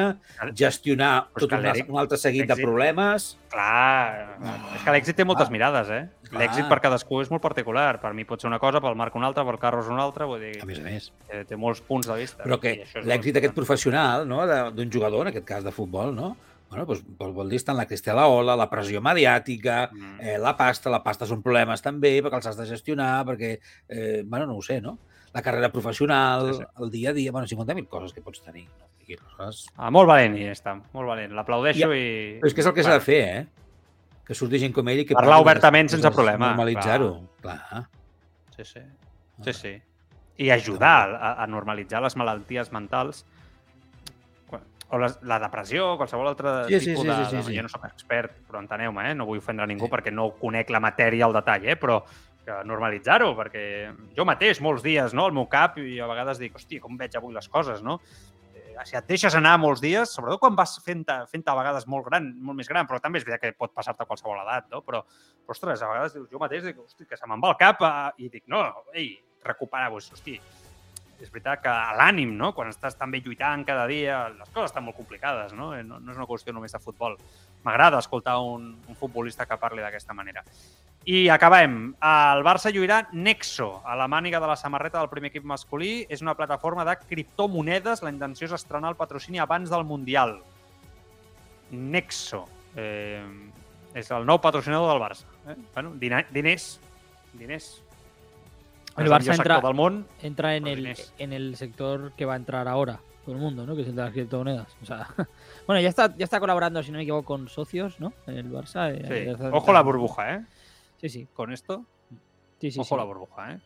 gestionar Però és tot un, un altre seguit de problemes. Clar, és que l'èxit té moltes Clar. mirades, eh? L'èxit per cadascú és molt particular. Per mi pot ser una cosa, pel Marc una altra, pel Carlos una altra. Vull dir, A més a més. té molts punts de vista. Però que l'èxit molt aquest important. professional no, d'un jugador, en aquest cas de futbol, no? Bueno, doncs, doncs vol dir estar en la cristela ola, la pressió mediàtica, Mm. eh, la pasta, la pasta són problemes també, perquè els has de gestionar, perquè, eh, bueno, no ho sé, no? La carrera professional, Sí, sí. el dia a dia, bueno, 50.000 coses que pots tenir. No? I aleshores, Ah, molt valent, i està, molt valent. L'aplaudeixo i... Però és que és el que s'ha de fer, eh? Que surti gent com ell i que Parlar obertament sense problema, Normalitzar-ho, clar. Sí, sí. Sí, sí. I ajudar a, a normalitzar les malalties mentals o les, la depressió, qualsevol altre Sí, sí, tipus sí, de... sí, sí, sí. Jo no soc expert, però enteneu-me, eh? no vull ofendre ningú Sí. perquè no conec la matèria al detall, eh? però que normalitzar-ho, perquè jo mateix molts dies, no?, al meu cap, i a vegades dic, hòstia, com veig avui les coses, no? Eh, Si et deixes anar molts dies, sobretot quan vas fent-te fent a vegades molt gran, molt més gran, però també és veritat que pot passar-te a qualsevol edat, no? Però, ostres, a vegades dius, jo mateix dic, hosti, que se me'n va el cap eh, i dic, no, ei, recuperar-vos, hosti, és veritat que l'ànim, no? Quan estàs també lluitant cada dia, les coses estan molt complicades, no? Eh, No, no és una qüestió només de futbol. M'agrada escoltar un, un futbolista que parli d'aquesta manera. I acabem. El Barça lluirà Nexo a la màniga de la samarreta del primer equip masculí. És una plataforma de criptomonedes. La intenció és estrenar el patrocini abans del Mundial. Nexo. Eh, és el nou patrocinador del Barça. Eh? Bueno, diners. Diners. El Barça entra- del món. Entra en el, en el sector que va a entrar ahora todo el mundo, ¿no? Que es el de las criptomonedas. O sea, (laughs) bueno, ya está, ya está colaborando, si no me equivoco, con socios, ¿no? En el Barça. eh, Sí. ya está- Ojo la burbuja, ¿eh? Sí, sí. Con esto. Sí, sí, Ojo la burbuja, ¿eh?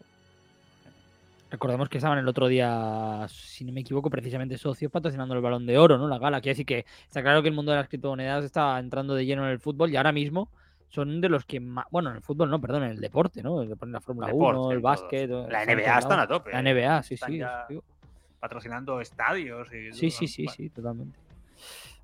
Recordemos que estaban el otro día, si no me equivoco, precisamente socios patrocinando el balón de oro, ¿no? La gala. Quiere decir que está claro que el mundo de las criptomonedas está entrando de lleno en el fútbol y ahora mismo son de los que más. Bueno, en el fútbol no, perdón, en el deporte, ¿no? El deporte, La Fórmula Deporte, 1, el básquet. La NBA están a tope. La ¿eh? NBA, sí, Están sí. patrocinando estadios y Sí, sí, sí, bueno. sí, totalmente.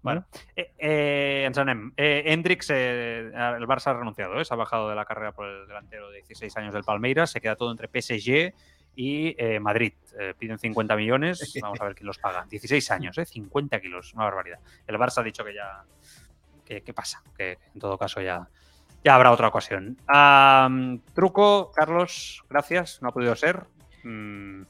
Bueno, eh, eh, anem. Eh, Hendrix, eh, el Barça ha renunciado, ¿eh? se ha bajado de la carrera por el delantero de 16 años del Palmeiras, se queda todo entre PSG y Madrid. Piden 50 millones, (laughs) vamos a ver quién los paga. 16 años, ¿eh? 50 kilos, una barbaridad. El Barça ha dicho que ya... que, que pasa? Que en todo caso ya, ya habrá otra ocasión. Truco, Carlos, gracias, no ha podido ser. Mm,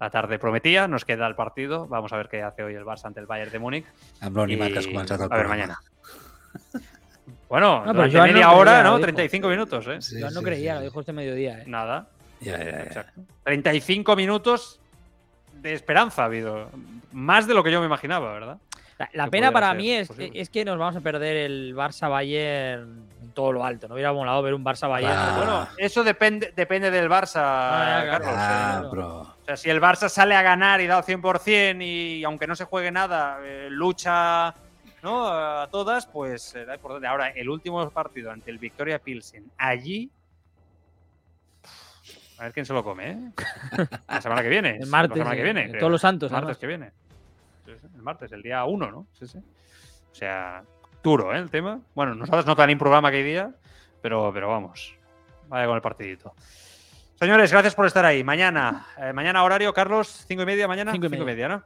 la tarde prometía, nos queda el partido. Vamos a ver qué hace hoy el Barça ante el Bayern de Múnich. Amb l'animat que has Y- el A ver, programa. mañana. (laughs) Bueno, No, durante no media creía, hora, ¿no? dijo. 35 minutos, ¿eh? Sí, Yo no sí, creía, sí. lo dijo este mediodía, ¿eh? Nada, Ja, ja, ja. exacto. 35 minutos de esperanza ha habido. Más de lo que yo me imaginaba, ¿verdad? La, pena para mí es, es que nos vamos a perder el Barça Bayern en todo lo alto. No hubiera molado ver un Barça Bayern. Ah. Bueno, eso depende, depende del Barça, Ah. Carlos. Ah, però... O sea, si el Barça sale a ganar y da al 100% y aunque no se juegue nada, eh, lucha ¿no? a todas, pues será importante. Ahora, el último partido ante el Victoria Pilsen, allí. A ver quién se lo come, ¿eh? (laughs) La semana que viene. El martes, La semana que eh, viene. todos los santos, El martes además. que viene. Sí, El martes, el día 1, ¿no? Sí, sí. O sea, duro, ¿eh? El tema. Bueno, nosotros no tenim programa aquell día, pero, pero vamos. Vaya con el partidito. Señores, gracias por estar ahí. Mañana, eh, mañana horario, Carlos, cinco y media mañana. Cinco y media. media, ¿no?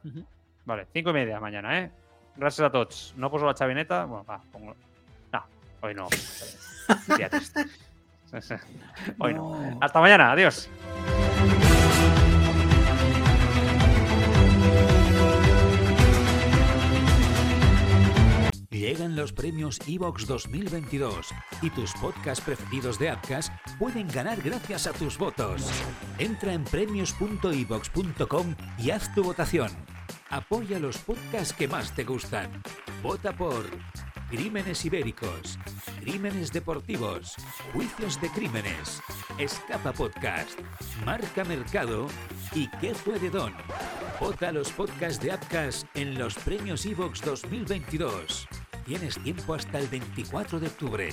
Vale, cinco y media mañana, ¿eh? Gracias a todos. No poso la chavineta. Bueno, va, pongo. No, hoy no. (laughs) (laughs) Hoy no. Hasta mañana, adiós. Llegan los premios Evox 2022 y tus podcasts preferidos de Apcas pueden ganar gracias a tus votos. Entra en premios.evox.com y haz tu votación. Apoya los podcasts que más te gustan. Vota por Crímenes Ibéricos, Crímenes Deportivos, Juicios de Crímenes, Escapa Podcast, Marca Mercado y ¿Qué fue de Don? Vota los podcasts de Apcas en los premios Evox 2022. Tienes tiempo hasta el 24 de octubre.